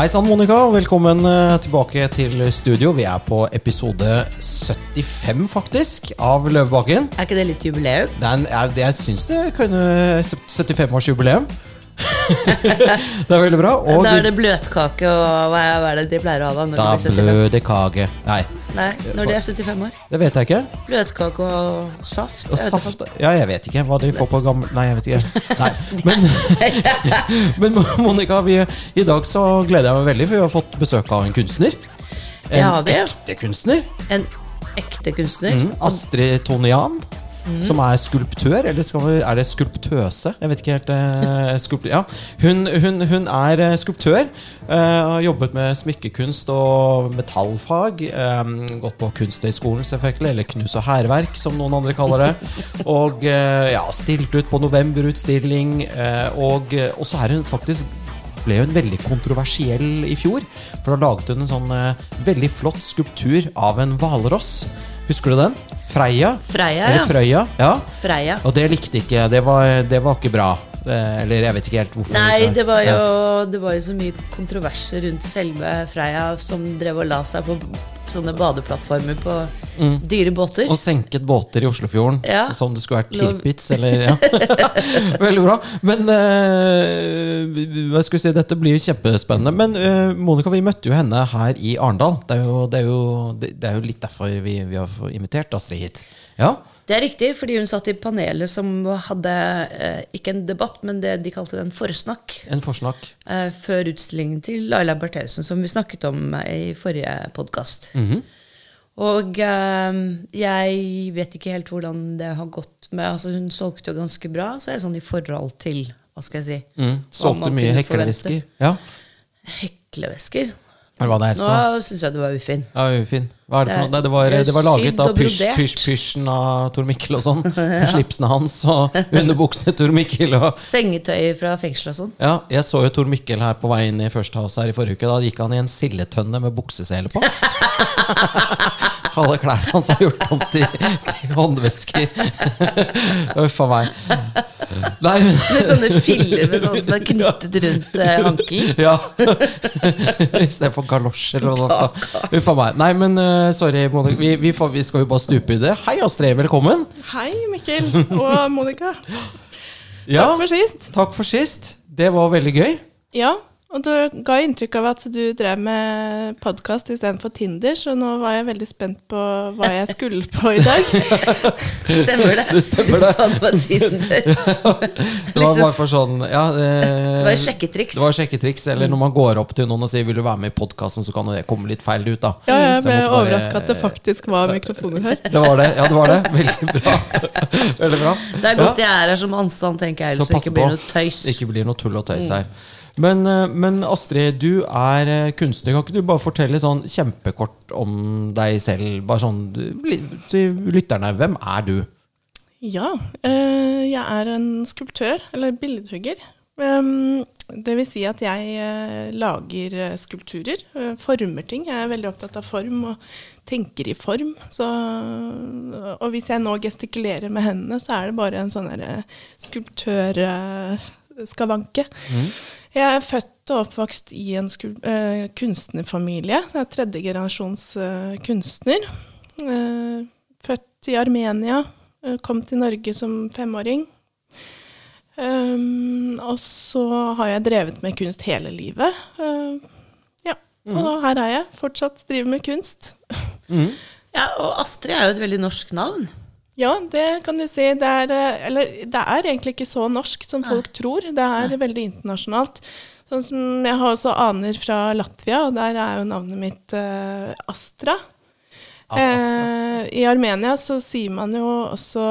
Hei sann, Monica, og velkommen eh, tilbake til studio. Vi er på episode 75, faktisk, av Løvebakken. Er ikke det litt jubileum? Det er jeg, jeg syns det kunne 75-årsjubileum. det er veldig bra. Og da er det bløtkake og hva er, det de pleier å ha da? Da de blir 75? bløde kake. Nei, Nei, når de er 75 år. det vet jeg ikke. Bløtkake og saft. Og jeg saft Ja, jeg vet ikke hva de får på gamle Nei, jeg vet ikke. Nei. Men, men Monica, vi, i dag så gleder jeg meg veldig, for vi har fått besøk av en kunstner. En ja, ekte kunstner. En ekte kunstner. Mm, Astrid Tonian. Som er skulptør, eller vi, er det skulptøse? Jeg vet ikke helt. Eh, skulpt, ja. hun, hun, hun er eh, skulptør. Eh, har jobbet med smykkekunst og metallfag. Eh, gått på Kunsthøgskolen, selvfølgelig, eller Knus og hærverk, som noen andre kaller det. Og eh, ja, stilt ut på novemberutstilling. Eh, og så er hun faktisk ble hun veldig kontroversiell i fjor. For da laget hun en sånn eh, veldig flott skulptur av en hvalross. Husker du den? Freia? Freia, Eller ja. Frøya? Ja. Freia. Og det likte ikke Det var, det var ikke bra. Eh, Eller jeg vet ikke helt hvorfor. Nei, det var, jo, det var jo så mye kontroverser rundt selve Freia som drev og la seg på sånne badeplattformer på dyre båter. Og senket båter i Oslofjorden Ja. som det skulle vært Tirpitz, eller ja. Veldig bra. Men eh, hva skulle jeg si, dette blir jo kjempespennende. Men eh, Monica, vi møtte jo henne her i Arendal. Det er jo, det er jo, det, det er jo litt derfor vi, vi har invitert Astrid hit. Ja. Det er riktig, fordi hun satt i panelet som hadde eh, ikke en debatt, men det de kalte en forsnakk. En forsnakk. eh, før utstillingen til Laila Bertheussen, som vi snakket om eh, i forrige podkast. Mhm. Og eh, jeg vet ikke helt hvordan det har gått med altså Hun solgte jo ganske bra, så er det sånn i forhold til Hva skal jeg si? Mm. Solgte mye heklevesker. Ja. Heklevesker? Hva det er Nå syns jeg du var ufin. Ja, ufin. Hva er det for Det noe? Nei, Det var, det det var laget av og pysj, pysj, pysjen av Tor Mikkel og sånn. Slipsene hans og underbuksene Tor Mikkel. Og Sengetøy fra fengsel og sånn. Ja, jeg så jo Tor Mikkel her på vei inn i First House her i forrige uke. Da gikk han i en sildetønne med buksesele på. Alle klærne hans har gjort om til, til håndvesker. Uff a meg. Nei, men Med sånne filler med sånn som er knyttet rundt eh, ankelen. Ja. Istedenfor galosjer og. Uff a meg. Nei, men uh, sorry, Monica. Vi, vi, får, vi skal jo bare stupe i det. Hei, Astrid. Velkommen. Hei, Mikkel og Monica. Ja, Takk for sist. takk for sist. Det var veldig gøy. Ja, og du ga inntrykk av at du drev med podkast istedenfor Tinder, så nå var jeg veldig spent på hva jeg skulle på i dag. Stemmer det? Det stemmer det. Sånn var Tinder. Det var Liksom- bare for sånn ja, Det var sjekketriks. Det var sjekketriks, eller når man går opp til noen og sier 'vil du være med i podkasten', så kan det komme litt feil ut, da. Ja, jeg ble jeg måtte bare- overraska at det faktisk var mikrofoner her. Det var det. Ja, det var det. Veldig bra. Veldig bra. Det er godt jeg er her som anstand, tenker jeg, Så så ikke blir noe tøys. Ikke blir noe tull og tøys her. Men, eh, men Astrid, du er eh, kunstner. Kan ikke du bare fortelle sånn kjempekort om deg selv? Bare sånn til lytterne. Hvem er du? Ja, eh, jeg er en skulptør, eller billedhugger. Um, det vil si at jeg lager skulpturer, former ting. Jeg er veldig opptatt av form og tenker i form. Så, og hvis jeg nå gestikulerer med hendene, så er det bare en sånn derre Mm. Jeg er født og oppvokst i en eh, kunstnerfamilie. Jeg er tredje generasjons eh, kunstner. Uh, født i Armenia. kom til Norge som femåring. Um, og så har jeg drevet med kunst hele livet. Uh, ja, og her er jeg. Fortsatt driver med kunst. Mm. Ja, og Astrid er jo et veldig norsk navn. Ja, det kan du si. Det er, eh, eller, det er egentlig ikke så norsk som folk tror. Det er veldig internasjonalt. Sånn som Jeg har også aner fra Latvia, og der er jo navnet mitt eh, Astra. Ah, Astra. Eh, I Armenia så sier man jo også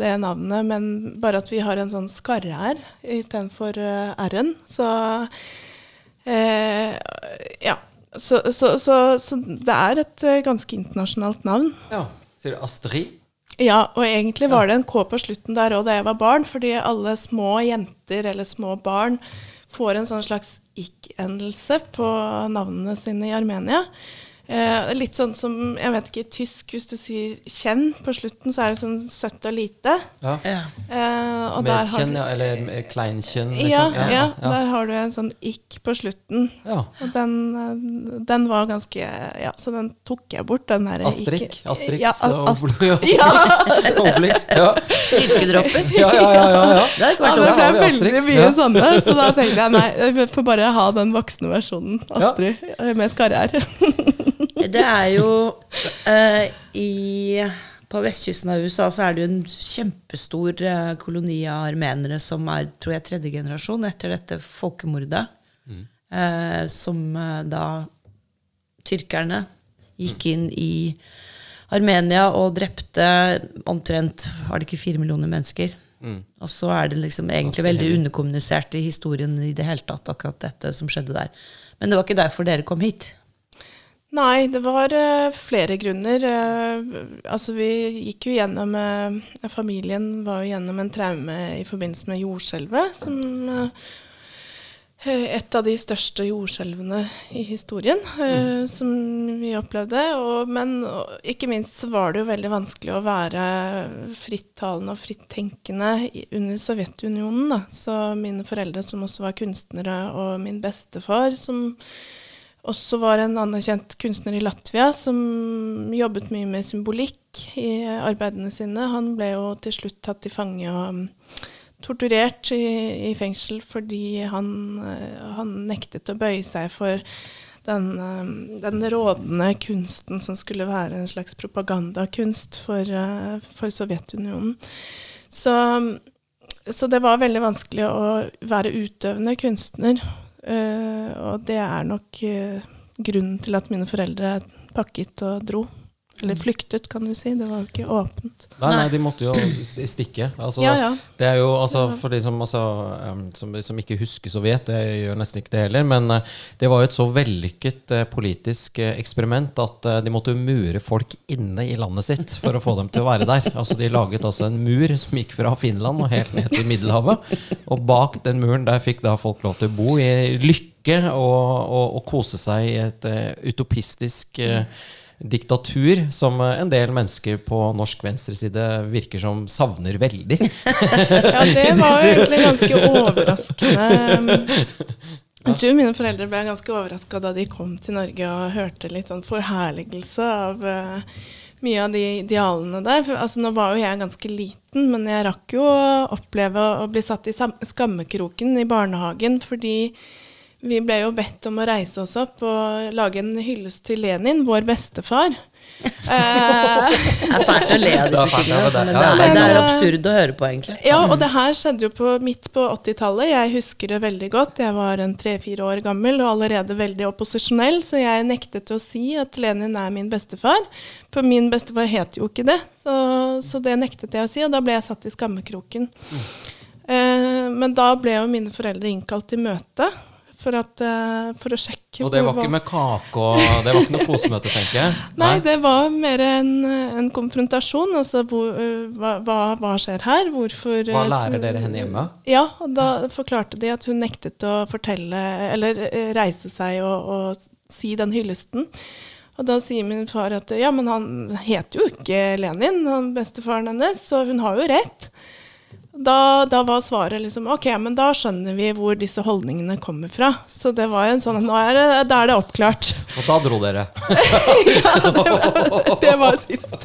det navnet, men bare at vi har en sånn skarre her istedenfor uh, r-en. Så eh, ja. Så, så, så, så det er et eh, ganske internasjonalt navn. Ja. Sier du Astrid? Ja, og egentlig var det en K på slutten der òg da jeg var barn, fordi alle små jenter eller små barn får en sånn slags ikk-endelse på navnene sine i Armenia. Eh, litt sånn som, jeg vet ikke, tysk, hvis du sier 'kjenn' på slutten, så er det sånn søtt og lite. Ja. Eh, og der har Medkjenn, du, ja, eller kleinkjønn. Liksom. ja, ja, ja, der har du en sånn 'ikk' på slutten. ja. Og den, eh, den var ganske Ja, så den tok jeg bort. Den der Astrik, ikke- Astrix ja, og ast- Ja. Obelix. Styrkedropper. Ja, ja, ja, ja, ja. Det er veldig mye ja. sånne, så da tenkte jeg nei, jeg får bare ha den voksne versjonen. Astrid eh, med skarre-r. Det er jo eh, i På vestkysten av USA så er det jo en kjempestor eh, koloni av armenere som er tror jeg, tredje generasjon etter dette folkemordet. Eh, som eh, da tyrkerne gikk inn i Armenia og drepte omtrent var det ikke fire millioner mennesker. Og så er det liksom egentlig veldig underkommunisert i historien i det hele tatt, akkurat dette som skjedde der. Men det var ikke derfor dere kom hit. Nei, det var uh, flere grunner. Uh, altså, vi gikk jo gjennom uh, Familien var jo gjennom en traume i forbindelse med jordskjelvet, som et av de største jordskjelvene i historien mm. som vi opplevde. Og, men og, ikke minst så var det jo veldig vanskelig å være frittalende og frittenkende i- under Sovjetunionen. Da. Så mine foreldre, som også var kunstnere, og min bestefar, som også var en anerkjent kunstner i Latvia, som jobbet mye med symbolikk i arbeidene sine. Han ble jo til slutt tatt til fange og um, torturert i, i fengsel fordi han, eh, han nektet å bøye seg for den, um, den rådende kunsten som skulle være en slags propagandakunst for, eh, for Sovjetunionen. Så, så det var veldig vanskelig å være utøvende kunstner. Eh, og det er nok eh, grunnen til at mine foreldre pakket og dro. Eller flyktet, kan du si. Det var jo ikke åpent. Nei, nei, de måtte jo stikke. Altså, Ja, ja. Det er jo, altså, For de som, altså, som, som ikke husker Sovjet, jeg gjør nesten ikke det heller, men eh, det var jo et så vellykket eh, politisk eh, eksperiment at de måtte mure folk inne i landet sitt for å få dem til å være der. Altså De laget altså en mur som gikk fra Finland og helt ned til Middelhavet. Og bak den muren der fikk da folk lov til å bo i lykke og, og, og kose seg i et uh, utopistisk eh, diktatur som eh, en del mennesker på norsk venstreside virker som savner veldig. Ja, det var jo egentlig ganske overraskende. Jeg tror mine foreldre ble ganske overraska da de kom til Norge og hørte litt sånn forherligelse av eh, mye av de idealene der. For, altså, nå var jo jeg ganske liten, men jeg rakk jo å oppleve å bli satt i skammekroken i barnehagen fordi vi ble jo bedt om å reise oss opp og lage en hyllest til Lenin, vår bestefar. Eh, Det er fælt å le av er disse tingene, altså, men det- det er, det er absurd å høre på, egentlig. Ja, og det her skjedde jo på, midt på 80-tallet. Jeg husker det veldig godt. Jeg var en tre-fire år gammel og allerede veldig opposisjonell, så jeg nektet å si at Lenin er min bestefar. For min bestefar het jo ikke det, så, så det nektet jeg å si, og da ble jeg satt i skammekroken. Eh, men da ble jo mine foreldre innkalt til møte for, at, eh, for å sjekke Og det var ikke med kake og Det var ikke noe kosemøte, tenker jeg. Nei, det var mer en, en konfrontasjon. Altså hvor, øh, hva, hva, skjer her? Hvorfor Hva øh, lærer dere henne hjemme? Ja, og da forklarte de at hun nektet å fortelle, eller reise seg og, og si den hyllesten. Og da sier min far at ja, men han heter jo ikke Lenin, han bestefaren hennes, så hun har jo rett. Da, da var svaret liksom ok, men da skjønner vi hvor disse holdningene kommer fra. Så det var jo en sånn Nå er det, da er det oppklart. Og da dro dere. ja, Det var siste,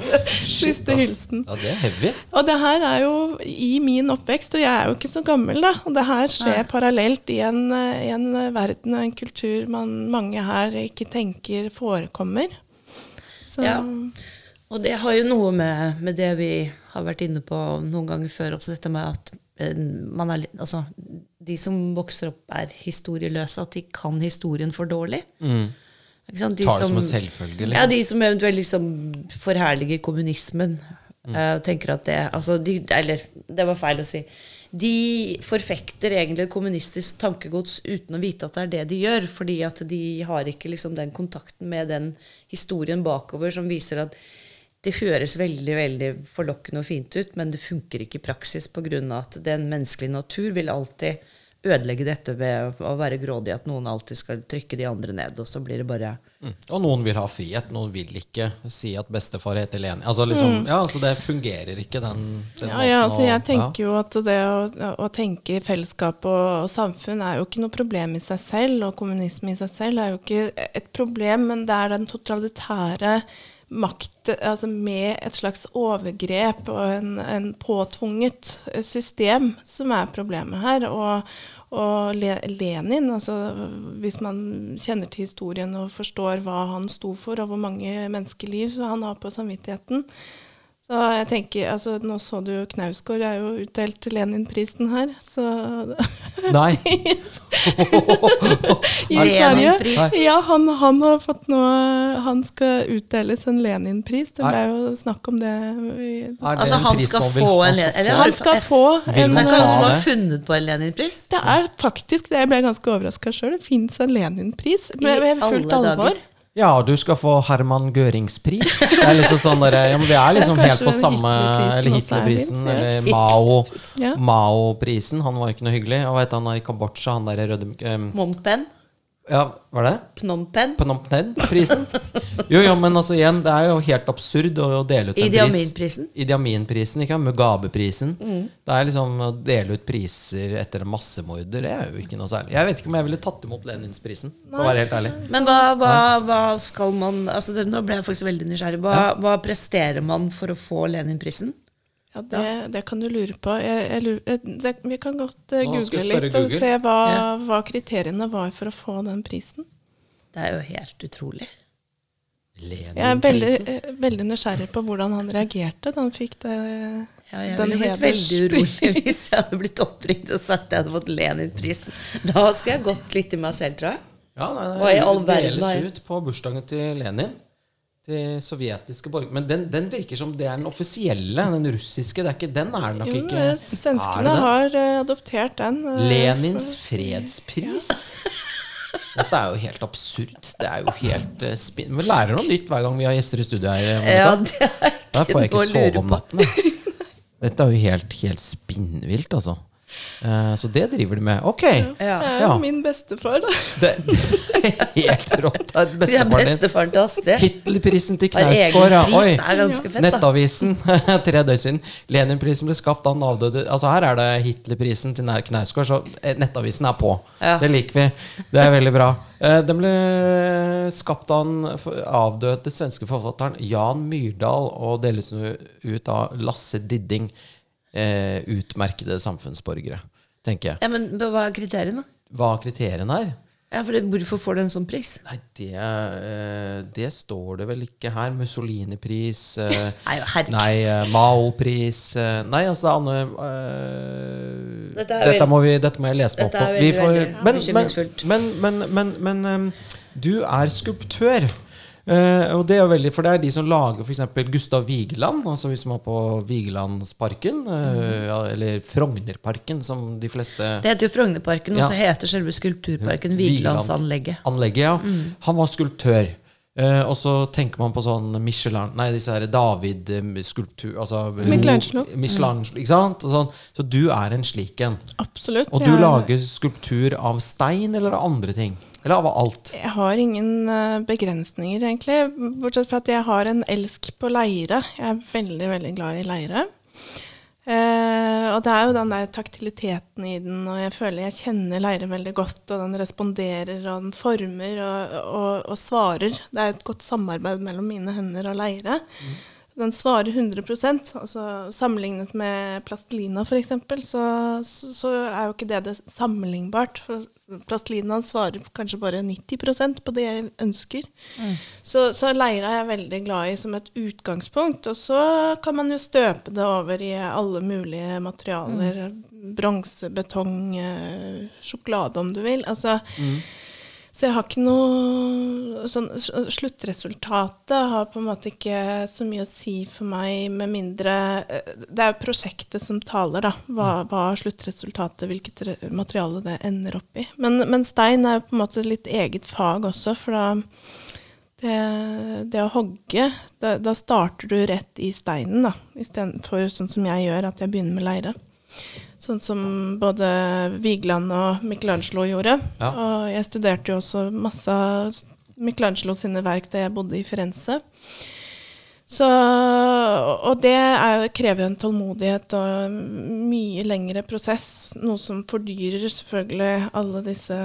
siste hilsen. Ja, det er heavy. Og det her er jo i min oppvekst, og jeg er jo ikke så gammel, da. Og det her skjer parallelt i en, eh, i en verden og en kultur man, mange her ikke tenker forekommer. Så Ja. Og det har jo noe med, med det vi har vært inne på noen ganger før, også dette med at eh, man er, altså, de som vokser opp, er historieløse, at de kan historien for dårlig. Ikke sant? De Mm. Tar det som en selvfølgelig. Ja, de som eventuelt liksom forherliger kommunismen. Mm. og tenker at det altså de, Eller, det var feil å si. De forfekter egentlig kommunistisk tankegods uten å vite at det er det de gjør. Fordi at de har ikke liksom den kontakten med den historien bakover som viser at det høres veldig veldig forlokkende og fint ut, men det funker ikke i praksis pga. at den menneskelige natur vil alltid ødelegge dette ved å være grådig, at noen alltid skal trykke de andre ned, og så blir det bare Mm. Og noen vil ha frihet, noen vil ikke si at bestefar heter Leni. Altså, liksom, ja, altså det fungerer ikke, den, den Ja, ja, altså jeg tenker jo at det å, å tenke fellesskap og, og samfunn er jo ikke noe problem i seg selv, og kommunisme i seg selv er jo ikke et problem, men det er den totalitære makt, altså med et slags overgrep og en, en påtvunget system som er problemet her. Og, og Lenin, altså hvis man kjenner til historien og forstår hva han sto for, og hvor mange menneskeliv han har på samvittigheten, så jeg tenker, altså Nå så du Knausgård er jo utdelt Lenin-prisen her, så Nei. Lenin-pris. Ja, han, han har fått noe Han skal utdeles en Lenin-pris. Det ble jo snakk om det. Altså, han skal få en Lenin- eller Han skal få en Det er han som har funnet på en Lenin-pris. Det er faktisk det. Jeg ble ganske overraska sjøl. Det fins en Lenin-pris med, med fullt alvor. Ja, du skal få Herman Göringspris. Det er liksom sånn der, ja, men det er liksom helt på samme Eller Hitler-prisen. Eller Mao. Mao-prisen. Han var jo ikke noe hyggelig. Og heter han er i Kambodsja? Han der røde um, Penh. Ja, var det? Phnom Penh. Phnom Penh-prisen? Jo, jo, men altså igjen, det er jo helt absurd å, å dele ut en Idi pris. Amin-prisen. Idi ikke? Mugabe-prisen. Mm. Det er liksom å dele ut priser etter en massemorder. Det er jo ikke noe særlig. Jeg vet ikke om jeg ville tatt imot Lenins-prisen, for å være helt ærlig. Men hva, hva, hva skal man altså det, Nå ble jeg faktisk veldig nysgjerrig. Hva, hva presterer man for å få Lenin-prisen? Ja, det, det kan du lure på. Jeg, jeg lurer, eh, det, vi kan godt uh, google litt og Google. se hva, Ja. hva kriteriene var for å få den prisen. Det er jo helt utrolig. Jeg er veldig, eh, veldig nysgjerrig på hvordan han reagerte da han fikk det. Ja, jeg Den heders- veldig urolig hvis jeg hadde blitt oppringt og sagt at jeg hadde fått Lenin-prisen. Da skulle jeg gått litt i meg selv, tror jeg. Ja, nei, nei, Hva i all verden deles ut på bursdagen til Lenin. Til sovjetiske borgerne Men den, den virker som det er den offisielle. Den russiske. Det er ikke, den er nok Jo, ikke eh, svenskene det det? har eh, adoptert den. eh, Lenins fredspris. Dette er jo helt absurd. Det er jo helt uh, spinn... Vi lærer noe nytt hver gang vi har gjester i studio her. Ja, det er Der får jeg ikke ikke sove om natten. Dette er jo helt, helt spinnvilt, altså. Eh, så det driver de med. Ok. Ja. Det er Ja. jo min bestefar, da. Det, det er helt rått. Det er bestefaren din. bestefaren til Astrid. Hitlerprisen til Knausgård. Ja. Oi. Nettavisen tre døgn siden. Leninprisen ble skapt da han avdøde Altså Her er det Hitlerprisen til Knausgård, så eh, Nettavisen er på. Ja. Det liker vi. Det er veldig bra. Eh, Den ble skapt av den avdøde svenske forfatteren Jan Myrdal og deles ut av Lasse Didding. Eh, utmerkede samfunnsborgere, tenker jeg. Ja, men hva er kriteriene? Hva kriteriene er? Ja, for det, Hvorfor får du en sånn pris? Nei, det, eh, det står det vel ikke her. Mussolini-pris eh, Nei. Nei, eh, Mao-pris eh, Nei, altså det er andre eh, Dette er dette, vel- må vi, dette må jeg lese meg opp på. Vi veldig, får- veldig men, men, men, men, men, ehm, du er skulptør. Eh, og det er veldig, For det er de som lager f.eks. Gustav Vigeland. Altså Hvis man er på Vigelandsparken, eh, ja, eller Frognerparken, som de fleste Det heter jo Frognerparken, og så heter selve skulpturparken Vigelandsanlegget. Anlegget, ja. Mm. Han var skulptør. Uh, og så tenker man på sånn Michelin Nei, disse her David-skulptur altså, Michelangelo. Michelangelo, ikke sant? Og sånn. Så du er en slik en. Absolutt. Og du ja. lager skulptur av stein eller av andre ting? Eller av alt? Jeg har ingen eh, begrensninger, egentlig. Bortsett fra at jeg har en elsk på leire. Jeg er veldig, veldig glad i leire. Eh, og det er jo den der taktiliteten i den, og jeg føler jeg kjenner leire veldig godt. Og den responderer, og den former og, og, og svarer. Det er et godt samarbeid mellom mine hender og leire. Den svarer 100% altså Sammenlignet med plastelina f.eks., så, så, så er jo ikke det det sammenlignbart. For plastelina svarer kanskje bare 90% på det jeg ønsker. Så, så leira er jeg veldig glad i som et utgangspunkt. Og så kan man jo støpe det over i alle mulige materialer. Bronse, betong, eh, sjokolade om du vil. Altså, så jeg har ikke noe sånn, Sluttresultatet har på en måte ikke så mye å si for meg, med mindre eh, Det er jo prosjektet som taler, da. Hva, hva er sluttresultatet, hvilket materiale det ender opp i. Men, men stein er jo på en måte litt eget fag også, for da det, det å hogge, da, da starter du rett i steinen, da. Istedenfor sånn som jeg gjør, at jeg begynner med leire. Sånn som både Vigeland og Michelangelo gjorde. Ja. Og jeg studerte jo også masse av Michelangelo sine verk da jeg bodde i Firenze. Så, og det er, krever en tålmodighet og en mye lengre prosess. Noe som fordyrer selvfølgelig alle disse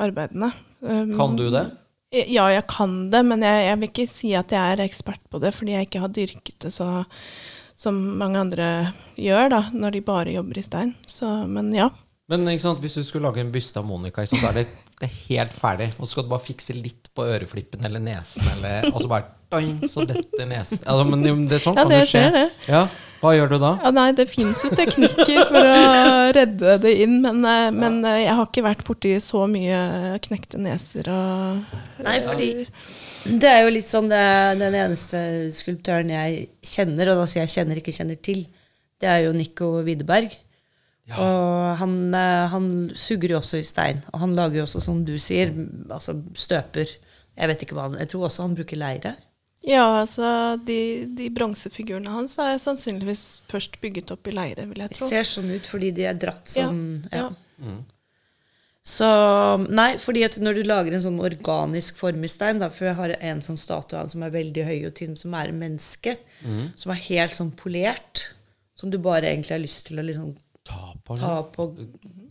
arbeidene. Um, Kan du det? Ja, jeg kan det, men jeg, jeg vil ikke si at jeg er ekspert på det, fordi jeg ikke har dyrket det så som mange andre gjør, da, når de bare jobber i stein. Så, men ja. Men ikke sant, hvis du skulle lage en byste av Monica, så sant, er det, det er helt ferdig. Og så skal du bare fikse litt på øreflippen eller nesen, eller, og så bare doing, så detter nesen. Altså, men det er sånn Ja, kan det jo skje. skjer, det. Ja, Hva gjør du da? ja nei, det fins jo teknikker for å redde det inn, men, eh, men eh, jeg har ikke vært borti så mye knekte neser og Nei, fordi det er jo litt sånn det, Den eneste skulptøren jeg kjenner, og da sier jeg kjenner, ikke kjenner til, det er jo Nico Widerberg. Og han, eh, han suger jo også i stein. Og han lager jo også, som du sier, altså støper. Jeg vet ikke hva han Jeg tror også han bruker leire. Ja, altså de, de bronsefigurene hans er sannsynligvis først bygget opp i leire, vil jeg De Det ser sånn ut fordi de er dratt Ja, sånn. Ja. ja. Så Nei, fordi at når du lager en sånn organisk form i stein, da, for jeg har en sånn statue som er veldig høy og tynn, som er en menneske, som er helt sånn polert, som du bare egentlig har lyst til å liksom Ta på ta på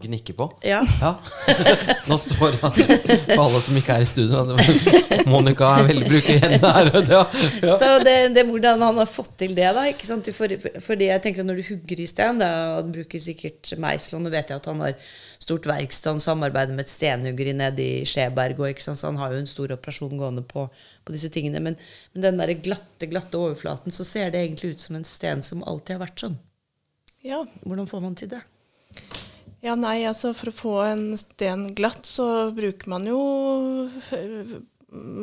Gnikke på? Ja. Ja. Nå står han For alle som ikke er i studio. Monica er veldig bruker hendene her. Ja. Ja. Så det, det er hvordan han har fått til det, da. ikke sant? For, for, jeg tenker at Når du hugger i stein, da, bruker sikkert meisel, og nå vet jeg at han har stort verksted, han samarbeider med et stenhuggeri nede i Skjeberg, og så han har jo en stor operasjon gående på, på disse tingene. Men, men den der glatte, glatte overflaten, så ser det egentlig ut som en sten som alltid har vært sånn. Ja. Hvordan får man til det? Ja, nei, altså for å få en sten glatt, så bruker man jo øh,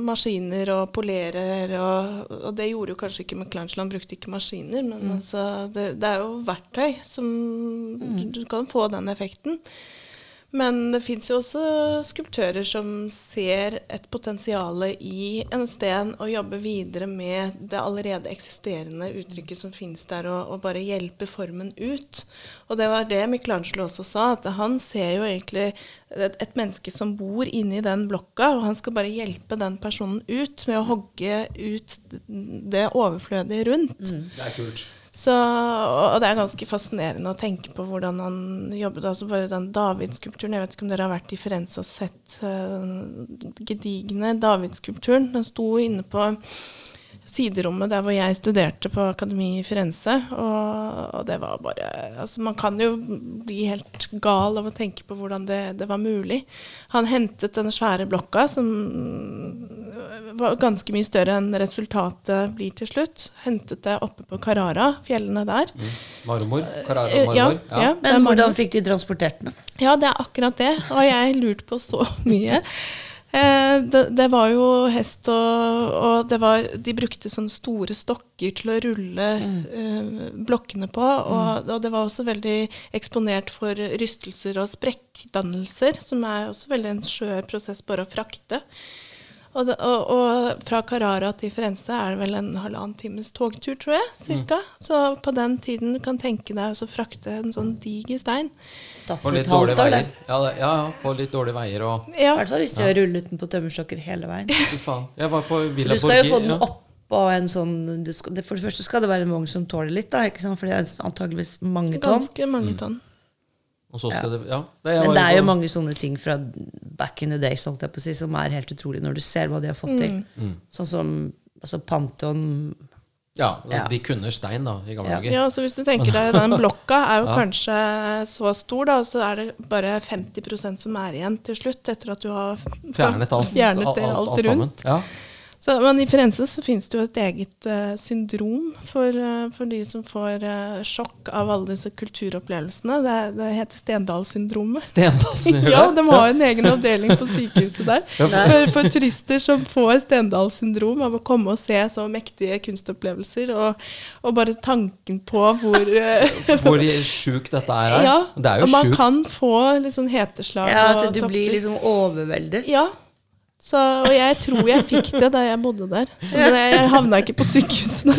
maskiner og polerer, og, og det gjorde jo kanskje ikke Michelangelo, han brukte ikke maskiner, men altså, det, det er jo verktøy som du, du kan få den effekten. Men det fins jo også skulptører som ser et potensial i en sten og jobber videre med det allerede eksisterende uttrykket som finnes der, og, og bare hjelper formen ut. Og det var det Michelangelo også sa, at han ser jo egentlig et, et menneske som bor inni den blokka, og han skal bare hjelpe den personen ut med å hogge ut det overflødige rundt. Det er kult. Så, og det er ganske fascinerende å tenke på hvordan han jobbet. altså Bare den Davidskulpturen. Jeg vet ikke om dere har vært i Firenze og sett den gedigne Davidskulpturen. Den sto inne på siderommet der hvor jeg studerte på Akademi i Firenze. Og, og det var bare altså Man kan jo bli helt gal av å tenke på hvordan det, det var mulig. Han hentet den svære blokka, som var ganske mye større enn resultatet blir til slutt. Hentet det oppe på Carrara, fjellene der. Marmor? Carrara og ja, marmor? ja. Det er Men hvordan fikk de transportert den? Ja, det er akkurat det. Og jeg lurt på så mye. Eh, det, det var jo hest og, og det var, De brukte sånne store stokker til å rulle eh, blokkene på. Og, og det var også veldig eksponert for rystelser og sprekkdannelser, som er også veldig en skjør prosess bare å frakte. Og, det, og, og fra Carrara til Firenze er det vel en halvannen times togtur, tror jeg. Cirka. Så på den tiden du kan tenke deg å frakte en sånn diger stein. Tatt På litt dårlige veier. Ja, det- ja, ja, på litt dårlige veier og I Ja, hvert fall hvis du har rullet den på tømmerstokker hele veien. Fy faen. Jeg var på Villa du skal jo få den ja. av en sånn du skal, det, For det første skal det være en vogn som tåler litt, da, ikke sant? for det er antageligvis mange tonn. ganske mange tonn. Og så skal det Ja. Det, jeg Men var det er jo på- mange sånne ting fra back in the days holdt jeg på å si, som er helt utrolig når du ser hva de har fått til. Mm. Sånn som altså Pantheon Ja, Ja. de kunne stein, da, i gamle Ja. dager. Ja, så hvis du tenker deg Den blokka er jo Ja. kanskje så stor, da, og så er det bare 50% som er igjen til slutt, etter at du har Fjernet alt, fjernet alt, alt, alt, alt sammen. rundt. Ja. Så, men i Firenze så finnes det jo et eget uh, syndrom for, uh, for de som får uh, sjokk av alle disse kulturopplevelsene. Det, det heter Stendal-syndromet. Stendalsen gjør Ja, de har en egen avdeling på sykehuset der. For- For, turister som får Stendal-syndrom av å komme og se så mektige kunstopplevelser, og, og bare tanken på hvor Hvor sjukt dette er. Ja, det er jo og man sjukt. kan få litt sånn heteslag Ja, at du blir liksom overveldet. Ja. Så, og jeg tror jeg fikk det da jeg bodde der. Så men jeg, jeg havna ikke på sykehuset.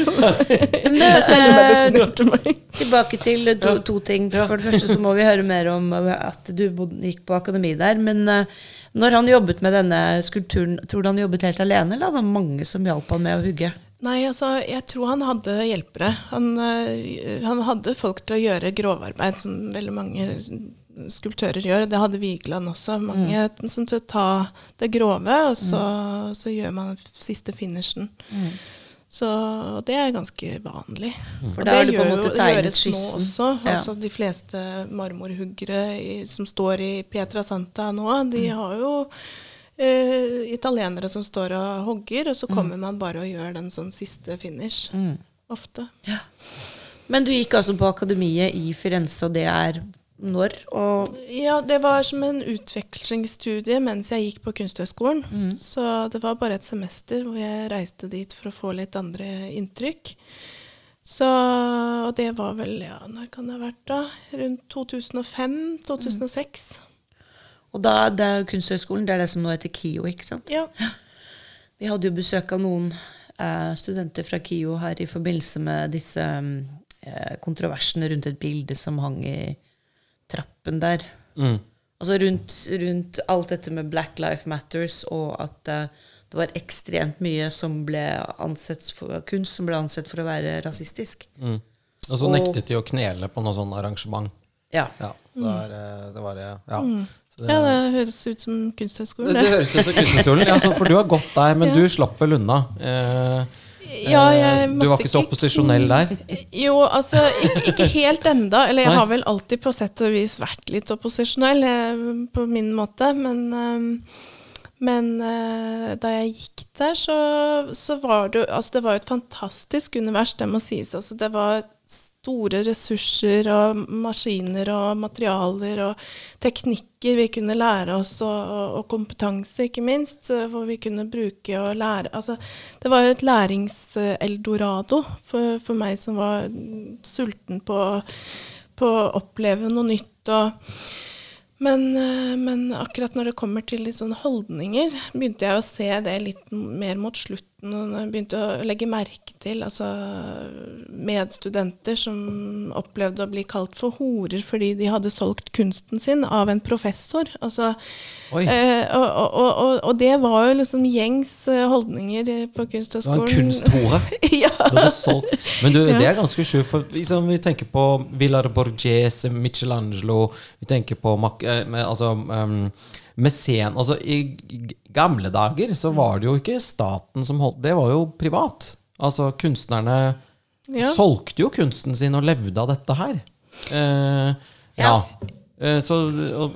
Eh. Tilbake til to, to ting. For det første så må vi høre mer om at du bodde, gikk på akademi der. Men eh, når han jobbet med denne skulpturen, tror du han jobbet helt alene, eller hadde han mange som hjalp han med å hugge? Nei, altså, jeg tror han hadde hjelpere. Han, eh, han hadde folk til å gjøre grovarbeid, som veldig mange skulptører gjør. Det hadde Vigeland også. Mange som til å ta det grove, og så, så gjør man den siste finishen. Så det er ganske vanlig. For Og det har du på en gjør måte jo- tegnet gjøres nå skissen. Også. Ja. Altså, de fleste marmorhuggere i, som står i Pietra Santa nå, de Mm. har jo eh, italienere som står og hogger, og Mm. så kommer man bare og gjør den sånn siste finish. Ofte. Men du gikk altså på akademiet i Firenze, og det er når? Og Ja, det var som en utvekslingsstudie mens jeg gikk på Kunsthøgskolen. Mm. Så det var bare et semester hvor jeg reiste dit for å få litt andre inntrykk. Så og det var vel, ja, når kan det ha vært da? Rundt 2005-2006. Og da, det er Kunsthøgskolen, det er det som nå heter KIO, ikke sant? Ja. Vi hadde jo besøk av noen eh, studenter fra KIO her i forbindelse med disse eh, kontroversene rundt et bilde som hang i trappen der. Mm. Altså rundt, rundt alt dette med Black Life Matters, og at uh, det var ekstremt mye som ble ansett for, kunst som ble ansett for å være rasistisk. Mm. Og så nektet de å knele på noe sånn arrangement. Ja. Ja, det var, eh, det var eh, ja. Så det, ja, det høres ut som det, Kunsthøgskolen. det det. høres ut som Kunsthøgskolen. Ja, så for du har gått der, men Ja. du slapp vel unna. Eh, Ja, eh, du var ikke så opposisjonell der. Jo, altså ikke, ikke helt enda. Eller jeg Nei. har vel alltid på sett og vis vært litt opposisjonell eh, på min måte. Men, eh, men da jeg gikk der, så, så var det jo Altså, det var jo et fantastisk univers, det må sies. Altså, det var store ressurser og maskiner og materialer og teknikker vi kunne lære oss, og, og, kompetanse, ikke minst, eh, hvor vi kunne bruke og lære Altså, det var jo et læringseldorado for, for meg som var sulten på, på å oppleve noe nytt. og men, eh, men akkurat når det kommer til litt sånn holdninger, begynte jeg å se det litt mer mot slutten. Når jeg begynte å legge merke til altså, medstudenter som opplevde å bli kalt for horer fordi de hadde solgt kunsten sin av en professor. Altså, eh, og, og, og, og det var jo liksom gjengs eh, holdninger på Det var en kunsthore. ja. Men du, det er ganske sjukt. For liksom, vi tenker på Villar Borghese, Michelangelo Vi tenker på Mac eh, med, altså, um, mesen altså, I gamle dager så var det jo ikke staten som holdt Det var jo privat. Altså Kunstnerne Ja. solgte jo kunsten sin og levde av dette her. Eh, ja. Eh, Så,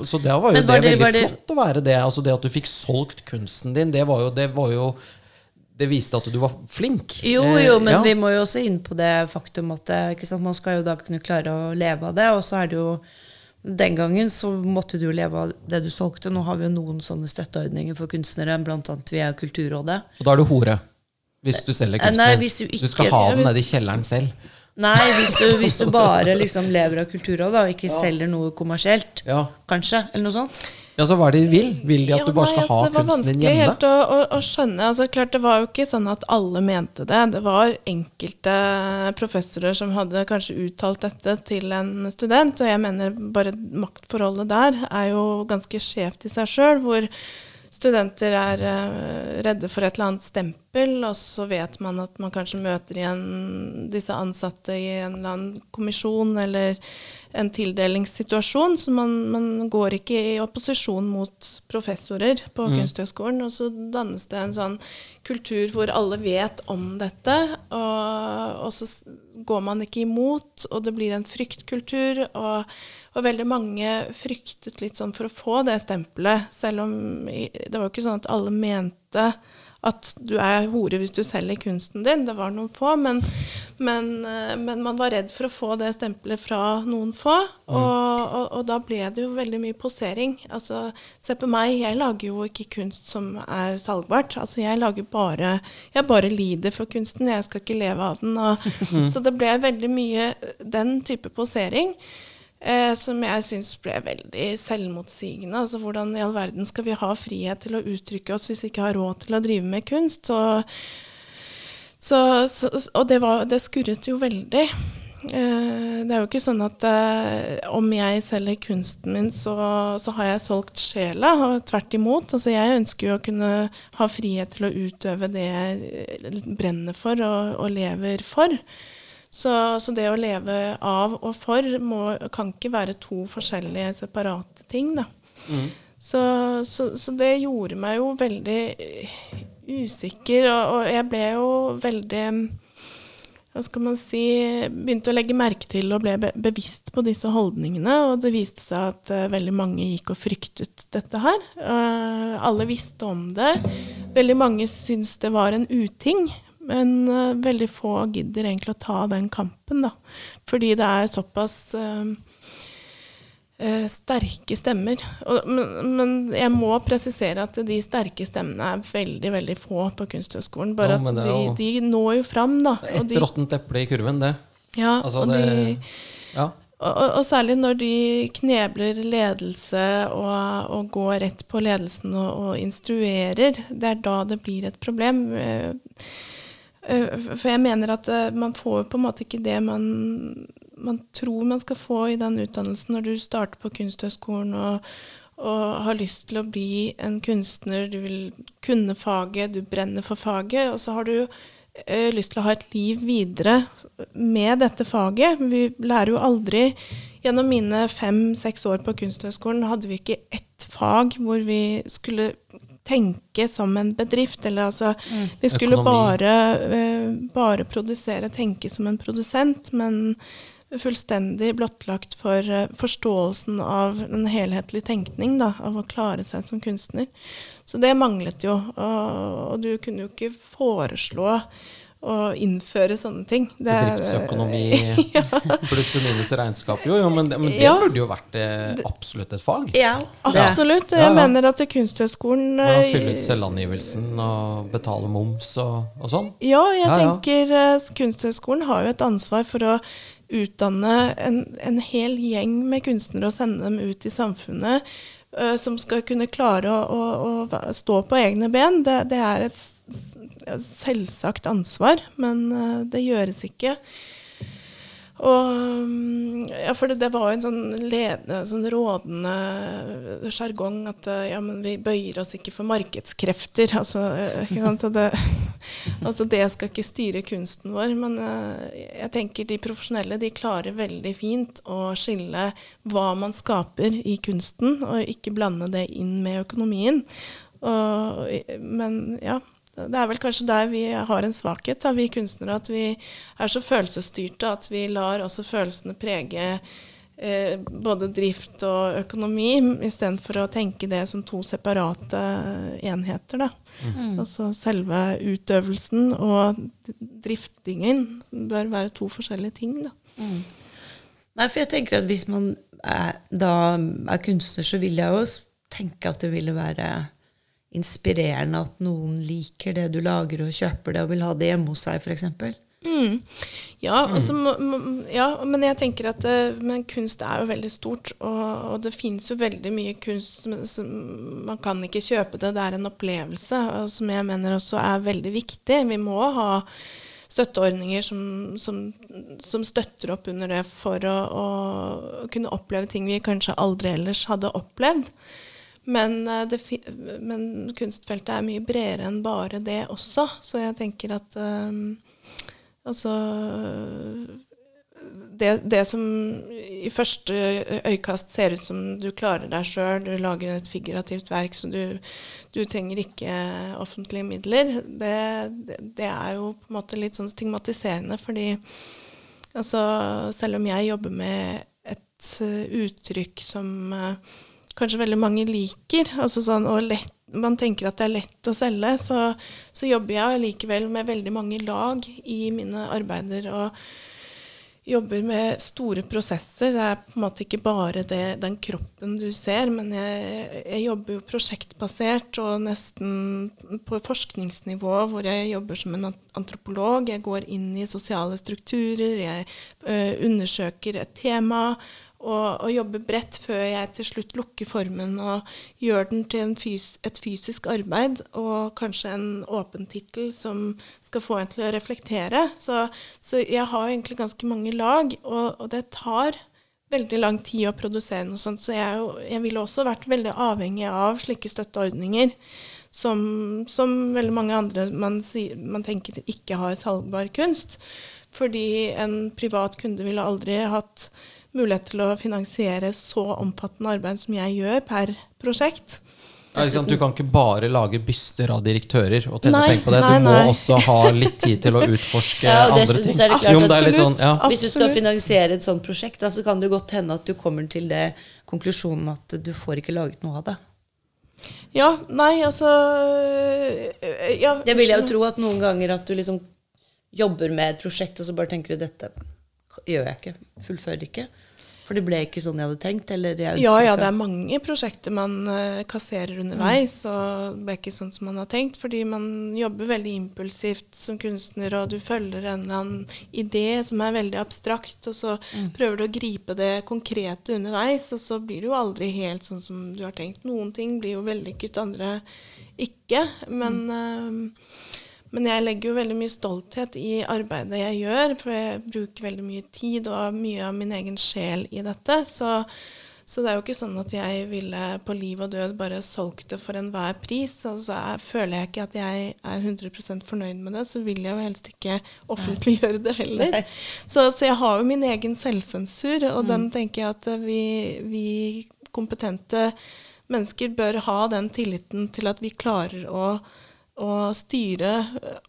så det var jo var det, det- veldig var det- flott å være det. Altså det at du fikk solgt kunsten din, det var jo, det var jo det viste at du var flink. Jo, Eh, jo, men ja. vi må jo også inn på det faktum at ikke sant, man skal jo da kunne klare å leve av det. Og så er det jo Den gangen så måtte du jo leve av det du solgte. Nå har vi jo noen sånne støtteordninger for kunstnere, annet via Kulturrådet. Og da er du hore. Hvis du selger kunstner. nei, din. hvis du skal ha den nede i kjelleren selv. Nei, hvis du, hvis du bare liksom lever av Kulturrådet og ikke selger noe kommersielt, Ja. kanskje, eller noe sånt. Ja, så hva er det de vil? Vil de at Ja, du bare nei, skal altså, ha det var kunsten din vanskelig hjemme? helt å, å, å skjønne. Altså, klart, det var jo ikke sånn at alle mente det. Det var enkelte professorer som hadde kanskje uttalt dette til en student, og jeg mener bare maktforholdet der er jo ganske skjevt i seg sjøl, hvor studenter er eh, redde for et eller annet stempel, og så vet man at man kanskje møter igjen disse ansatte i en eller annen kommisjon eller en tildelingssituasjon, så man, man går ikke i opposisjon mot professorer på Kunsthøgskolen. Og så dannes det en sånn kultur hvor alle vet om dette, og, og så går man ikke imot, og det blir en fryktkultur. Og, og veldig mange fryktet litt sånn for å få det stempelet, selv om det var jo ikke sånn at alle mente at du er hore hvis du selger kunsten din. Det var noen få, men, men, eh, men man var redd for å få det stempelet fra noen få. Og, og, og da ble det jo veldig mye posering. Altså, se på meg, jeg lager jo ikke kunst som er salgbart. Altså, jeg lager bare Jeg bare lider for kunsten, jeg skal ikke leve av den. Og, Så det ble veldig mye den type posering. Eh, som jeg syns ble veldig selvmotsigende. Altså hvordan i all verden skal vi ha frihet til å uttrykke oss hvis vi ikke har råd til å drive med kunst? Så, så, så, og det, var, det skurret jo veldig. Eh, det er jo ikke sånn at eh, om jeg selger kunsten min, så, så, har jeg solgt sjela. og Tvert imot. Altså, jeg ønsker jo å kunne ha frihet til å utøve det jeg brenner for og, og lever for. Så, så, det å leve av og for må, kan ikke være to forskjellige separate ting. Da. Mm. Så, så, så, det gjorde meg jo veldig usikker, og, og jeg ble jo veldig hva skal man si, begynte å legge merke til og ble bevisst på disse holdningene. Og det viste seg at uh, veldig mange gikk og fryktet dette her. Uh, alle visste om det. Veldig mange syntes det var en uting. Men uh, veldig få gidder egentlig å ta den kampen, da. Fordi det er såpass eh, sterke stemmer. Og, men, men, jeg må presisere at de sterke stemmene er veldig veldig få på Kunsthøgskolen. Bare ja, at de, de, når jo fram, da. Et råttent eple i kurven, det. Ja, altså, og, det, de, ja. og, og, særlig når de knebler ledelse og, og går rett på ledelsen og, instruerer. Det er da det blir et problem. Eh, for jeg mener at eh, man får på en måte ikke det man man tror man skal få i den utdannelsen når du starter på Kunsthøgskolen og, og, har lyst til å bli en kunstner, du vil kunne faget, du brenner for faget, og så har du eh, lyst til å ha et liv videre med dette faget. Vi lærer jo aldri Gjennom mine fem-seks år på Kunsthøgskolen hadde vi ikke ett fag hvor vi skulle tenke som en bedrift. Eller altså mm. Vi skulle bare, eh, bare produsere, tenke som en produsent. Men fullstendig blottlagt for uh, forståelsen av en helhetlig tenkning, da, av å klare seg som kunstner. Så det manglet jo. Og, og du kunne jo ikke foreslå å innføre sånne ting. Det, Bedriftsøkonomi ja. pluss og minus regnskap. Jo, jo men, det, men det ja. burde jo vært eh, absolutt et fag. Ja, absolutt. Jeg ja, mener at Kunsthøgskolen uh, Fylle ut selvangivelsen og betale moms og, og sånn? Ja, jeg tenker uh, Kunsthøgskolen har jo et ansvar for å utdanne en, en, hel gjeng med kunstnere og sende dem ut i samfunnet uh, som skal kunne klare å, å, å stå på egne ben. Det, det er et selvsagt ansvar, men uh, det gjøres ikke. Og, mm, ja, for det, det, var jo en sånn ledende, sånn rådende sjargong at ja, men vi bøyer oss ikke for markedskrefter. Altså, det, altså, det skal ikke styre kunsten vår. Men jeg tenker de profesjonelle de klarer veldig fint å skille hva man skaper i kunsten, og ikke blande det inn med økonomien. Og, men ja, det er vel kanskje der vi har en svakhet, da, vi kunstnere. At vi er så følelsesstyrte at vi lar også følelsene prege eh, både drift og økonomi, istedenfor å tenke det som to separate enheter. Da. Mm. Altså selve utøvelsen og driftingen bør være to forskjellige ting. Da. Mm. Nei, for jeg tenker at hvis man er, da er kunstner, så vil jeg jo tenke at det ville være inspirerende at noen liker det du lager, og kjøper det og vil ha det hjemme hos seg, f.eks. Mm. Ja, mm. altså, ja, men jeg tenker at eh, men kunst er jo veldig stort, og, og det finnes jo veldig mye kunst som, som, Man kan ikke kjøpe det, det er en opplevelse, som jeg mener også er veldig viktig. Vi må ha støtteordninger som, som, som støtter opp under det for å, å kunne oppleve ting vi kanskje aldri ellers hadde opplevd. Men, eh, det, men, kunstfeltet er mye bredere enn bare det også. Så jeg tenker at um, altså det, det, som i første øyekast ser ut som du klarer deg sjøl, du lager et figurativt verk, så du, du trenger ikke offentlige midler, det, det, er jo på en måte litt sånn stigmatiserende. Fordi altså, selv om jeg jobber med et uttrykk som uh, kanskje veldig mange liker. Altså sånn, og lett, man tenker at det er lett å selge, så, så, jobber jeg likevel med veldig mange lag i mine arbeider. og jobber med store prosesser. Det er på en måte ikke bare det, den kroppen du ser, men jeg, jeg, jobber jo prosjektbasert og nesten på forskningsnivå, hvor jeg jobber som en antropolog. Jeg går inn i sosiale strukturer, jeg ø, undersøker et tema og, og jobbe bredt før jeg til slutt lukker formen og gjør den til fys et fysisk arbeid og kanskje en åpen tittel som skal få en til å reflektere. Så, så jeg har egentlig ganske mange lag, og, og, det tar veldig lang tid å produsere noe sånt. Så jeg, jeg ville også vært veldig avhengig av slike støtteordninger. Som, som veldig mange andre man, man tenker ikke har salgbar kunst. Fordi en privat kunde ville aldri hatt mulighet til å finansiere så omfattende arbeid som jeg gjør per prosjekt. Ja, du kan ikke bare lage byster av direktører og tjene penger på det. Nei, du må også ha litt tid til å utforske ja, andre ting. Er klart, jo, er sånn, ja. Hvis du skal finansiere et sånt prosjekt, så kan det godt hende at du kommer til det konklusjonen at du får ikke laget noe av det. Ja, nei, altså ja, Det vil jeg jo tro at noen ganger at du liksom jobber med et prosjekt, og så bare tenker du dette gjør jeg ikke. Fullfører ikke. For det ble ikke sånn jeg hadde tenkt? ja, ja, det er mange prosjekter man uh, kasserer underveis, mm. og det ble ikke sånn som man har tenkt. Fordi man jobber veldig impulsivt som kunstner, og du følger en eller annen idé som er veldig abstrakt, og så mm. prøver du å gripe det konkrete underveis, og så blir det jo aldri helt sånn som du har tenkt. Noen ting blir jo vellykket, andre ikke. Men mm. uh, men jeg legger jo veldig mye stolthet i arbeidet jeg gjør, for jeg bruker veldig mye tid og mye av min egen sjel i dette. Så, så det er jo ikke sånn at jeg ville på liv og død bare solgt det for enhver pris. Altså jeg, Føler jeg ikke at jeg er 100% fornøyd med det, så vil jeg jo helst ikke offentliggjøre det heller. Så, så, jeg har jo min egen selvsensur, og mm. den tenker jeg at vi, vi kompetente mennesker bør ha den tilliten til at vi klarer å å styre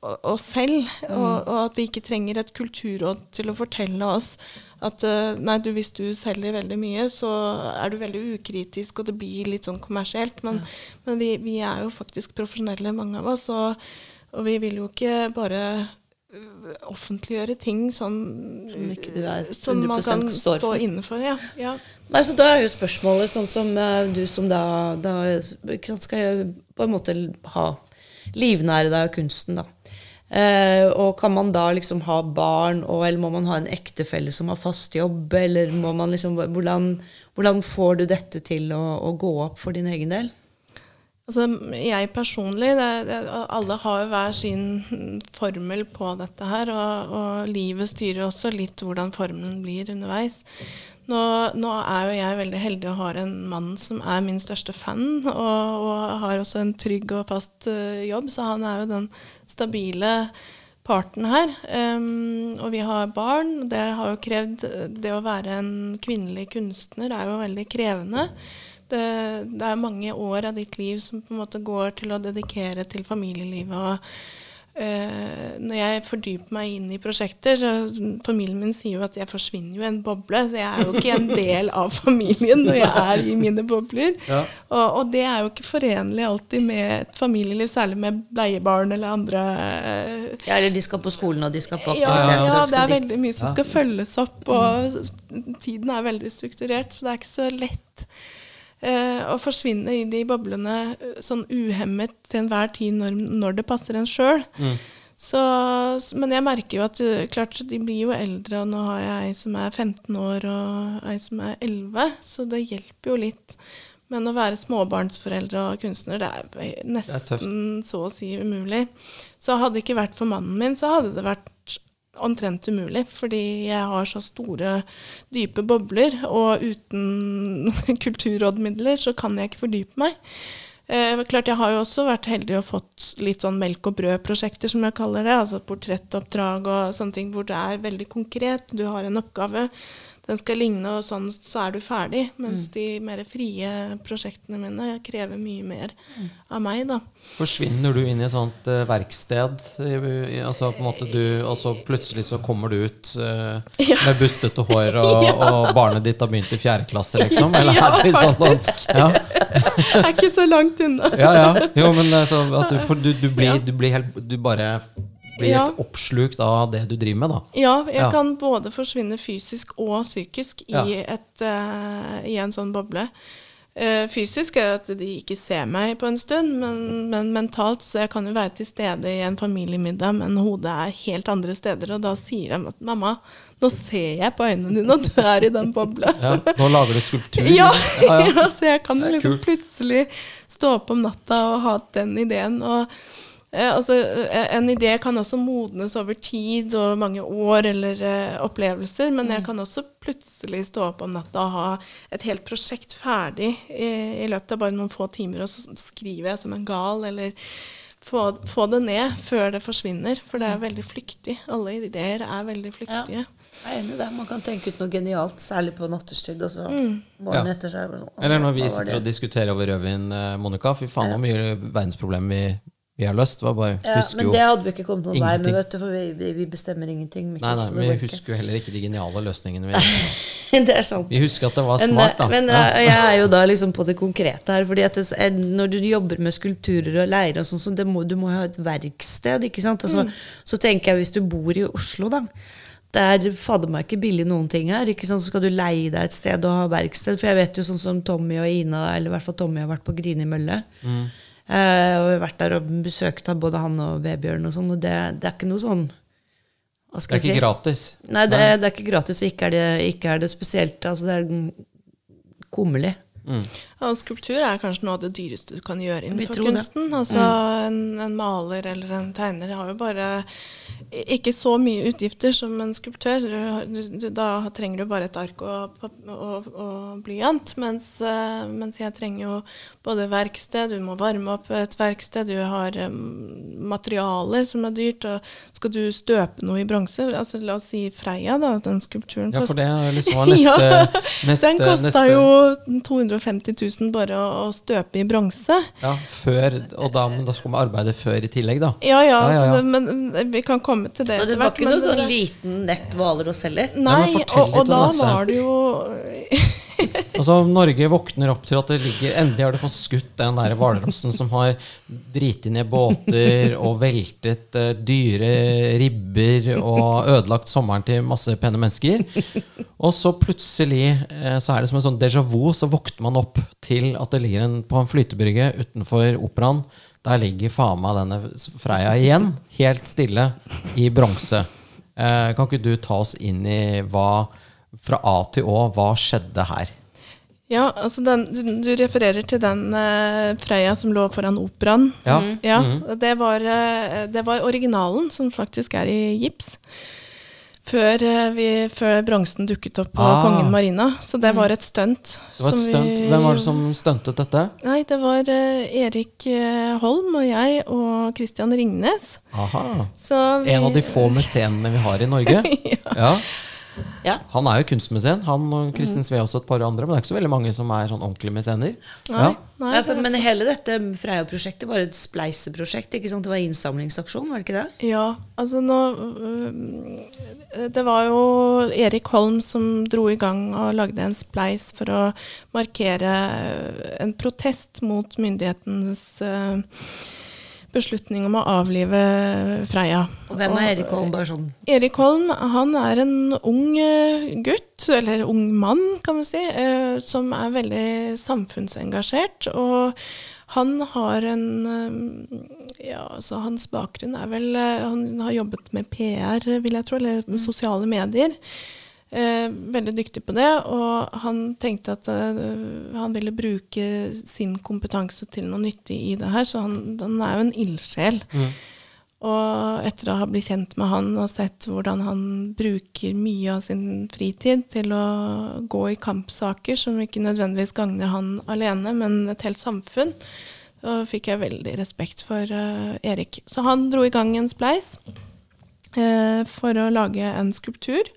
oss selv, mm. og, og, at vi ikke trenger et kulturråd til å fortelle oss at nei, du, hvis du selger veldig mye, så er du veldig ukritisk, og det blir litt sånn kommersielt. Men, ja. men vi, vi, er jo faktisk profesjonelle, mange av oss, og, og vi vil jo ikke bare offentliggjøre ting sånn som, som man kan stå inne for. Ja. ja. Nei, så Da er jo spørsmålet sånn som uh, du som da, da skal jeg på en måte ha livnære deg av kunsten, da. Eh, og kan man da liksom ha barn, og, eller må man ha en ektefelle som har fast jobb? Eller må man liksom, hvordan, hvordan får du dette til å, å, gå opp for din egen del? Altså, jeg personlig det, det, Alle har jo hver sin formel på dette her. Og, og livet styrer også litt hvordan formelen blir underveis. Nå, nå, er jo jeg veldig heldig og har en mann som er min største fan, og, og har også en trygg og fast uh, jobb, så han er jo den stabile parten her. Um, og vi har barn. Det har jo krevd Det å være en kvinnelig kunstner er jo veldig krevende. Det, det er mange år av ditt liv som på en måte går til å dedikere til familielivet. og Uh, når jeg fordyper meg inn i prosjekter så Familien min sier jo at jeg forsvinner jo i en boble. Så jeg er jo ikke en del av familien når jeg er i mine bobler. Ja. Og, og, det er jo ikke forenlig alltid med et familieliv, særlig med bleiebarn eller andre uh, Ja, Eller de skal på skolen, og de skal på aktiviteter. Ja, ja det er veldig mye som skal følges opp, og tiden er veldig strukturert, så det er ikke så lett å forsvinne i de boblene eh, sånn uhemmet til enhver tid når, når det passer en sjøl. Mm. men jeg merker jo at eh, klart, de blir jo eldre, og nå har jeg ei som er 15 år og ei som er 11, så det hjelper jo litt. Men å være småbarnsforeldre og kunstner, det er nesten det er så å si umulig. Så hadde det ikke vært for mannen min, så hadde det vært omtrent umulig, fordi jeg har så store, dype bobler, og uten kulturrådmidler så kan jeg ikke fordype meg. Eh, klart Jeg har jo også vært heldig og fått litt sånn melk og brød-prosjekter, som jeg kaller det. Altså portrettoppdrag og sånne ting hvor det er veldig konkret. Du har en oppgave den skal ligne, og sånn så er du ferdig. Mens mm. de mer frie prosjektene mine krever mye mer mm. av meg, da. Forsvinner du inn i et sånt uh, verksted, i, i, altså på en måte du, og så plutselig så kommer du ut uh, ja. med bustete hår, og, ja. og, barnet ditt har begynt i fjerde klasse, liksom? Eller ja, er det sånn at, ja. Jeg er ikke så langt unna. ja, ja. Jo, men altså, du, for du, du, blir, du blir helt Du bare blir ja. helt oppslukt av det du driver med, da. Ja, jeg ja. kan både forsvinne fysisk og psykisk i, et, uh, i en sånn boble. Uh, fysisk er at de ikke ser meg på en stund, men, men mentalt så jeg kan jo være til stede i en familiemiddag, men hodet er helt andre steder. Og da sier de at 'mamma, nå ser jeg på øynene dine at du er i den bobla'. Ja, nå lager du skulptur. Ja, ja, ja. ja, så jeg kan liksom plutselig stå opp om natta og ha den ideen. Og altså, eh, en idé kan også modnes over tid og mange år eller eh, opplevelser, men Mm. jeg kan også plutselig stå opp om natta og ha et helt prosjekt ferdig i, i løpet av bare noen få timer, og så skriver jeg som en gal, eller få, få det ned før det forsvinner, for det er Mm. veldig flyktig. Alle ideer er veldig flyktige. Jeg er enig i det. Man kan tenke ut noe genialt, særlig på nattestid. Og så morgenen Ja. etter så er sånn, Eller når vi sitter og diskuterer over rødvin, eh, Monica. Fy faen, hvor mye verdensproblemer vi, vi har løst. Var bare, ja, Men det hadde vi ikke kommet noen vei med, vet du, for vi, vi, vi bestemmer ingenting. Mikkel, Nei, nei, vi husker jo heller ikke de geniale løsningene. Vi, det er sant. vi husker at det var smart, da. men Ja. eh, jeg er jo da liksom på det konkrete her. fordi at det, eh, Når du jobber med skulpturer og leire, og sånn, så det må, du må jo ha et verksted. ikke sant? Altså, Så tenker jeg hvis du bor i Oslo, da. Det er fader meg ikke billig noen ting her. ikke sant? Så skal du leie deg et sted og ha verksted. For jeg vet jo sånn som Tommy og Ina, eller i hvert fall Tommy har vært på Grini mølle. Eh, og jeg har vært der og besøkt av både han og Vebjørn og sånn, og det, det er ikke noe sånn Det er jeg si? ikke gratis. Nei, det, det er ikke gratis, og ikke er det, ikke er det spesielt. Altså, det er kummerlig. Mm. Ja, og skulptur er kanskje noe av det dyreste du kan gjøre innenfor kunsten. Altså, en, en maler eller en tegner har jo bare ikke så mye utgifter som en skulptør. Du, du, da trenger du bare et ark og, og, og blyant. Mens, eh, mens jeg trenger jo både verksted, du må varme opp et verksted, du har um, materialer som er dyrt. Og skal du støpe noe i bronse, altså, la oss si Freia, da, den skulpturen Ja, for det er liksom neste, Ja, neste Den kosta jo 250 000 bare å, å støpe i bronse. Ja, før, og da, men da skal man arbeide før i tillegg, da. Ja ja, Ja, ja, så det, men vi kan komme til det Men det var ikke noe sånn liten nett Hvalross heller. Nei, Nei, og, og da var det jo Altså, Norge våkner opp til at det ligger Endelig har du fått skutt den der hvalrossen som har driti ned båter og veltet uh, dyre ribber og ødelagt sommeren til masse pene mennesker. Og så plutselig uh, så er det som en sånn déjà vu, så våkner man opp til at det ligger en, på en flytebrygge utenfor operaen. Der ligger faen meg denne Freia igjen, helt stille, i bronse. Uh, kan ikke du ta oss inn i hva fra A til Å, hva skjedde her? Ja, altså den, du, du refererer til den uh, Freia som lå foran operaen. Ja. Ja, Mhm. det, var, eh, det var originalen, som faktisk er i gips. Før, eh, vi, før bronsen dukket opp på Ah. Kongen Marina. Så det var et stunt. Var et stunt. vi- Hvem var det som stuntet dette? Nei, det var uh, Erik eh, Holm og jeg og Christian Ringnes. Aha. Så vi, En av de få mesenene vi har i Norge. ja. Ja. Han er jo kunstmesen. Han og Kristin Sve også et par andre. Men det er ikke så veldig mange som er sånn ordentlige mesener. Nei, Ja. nei, Nei, for, men hele dette Freia-prosjektet var et spleiseprosjekt. ikke sant? Det var innsamlingsaksjon, var det ikke det? Ja, altså nå øh, Det var jo Erik Holm som dro i gang og lagde en spleis for å markere en protest mot myndighetens øh, beslutning om å avlive Freia. Og hvem er Erik Holm? Bare sånn Erik Holm han er en ung eh, gutt, eller ung mann, kan man si, eh, som er veldig samfunnsengasjert. Og han har en eh, Ja, altså hans bakgrunn er vel Han har jobbet med PR, vil jeg tro, eller sosiale medier. Eh, veldig dyktig på det, og han tenkte at eh, han ville bruke sin kompetanse til noe nyttig i det her, så han, han er jo en ildsjel. Og etter å ha blitt kjent med han og sett hvordan han bruker mye av sin fritid til å gå i kampsaker som ikke nødvendigvis gagner han alene, men et helt samfunn, så fikk jeg veldig respekt for eh, Erik. Så han dro i gang en spleis eh, for å lage en skulptur.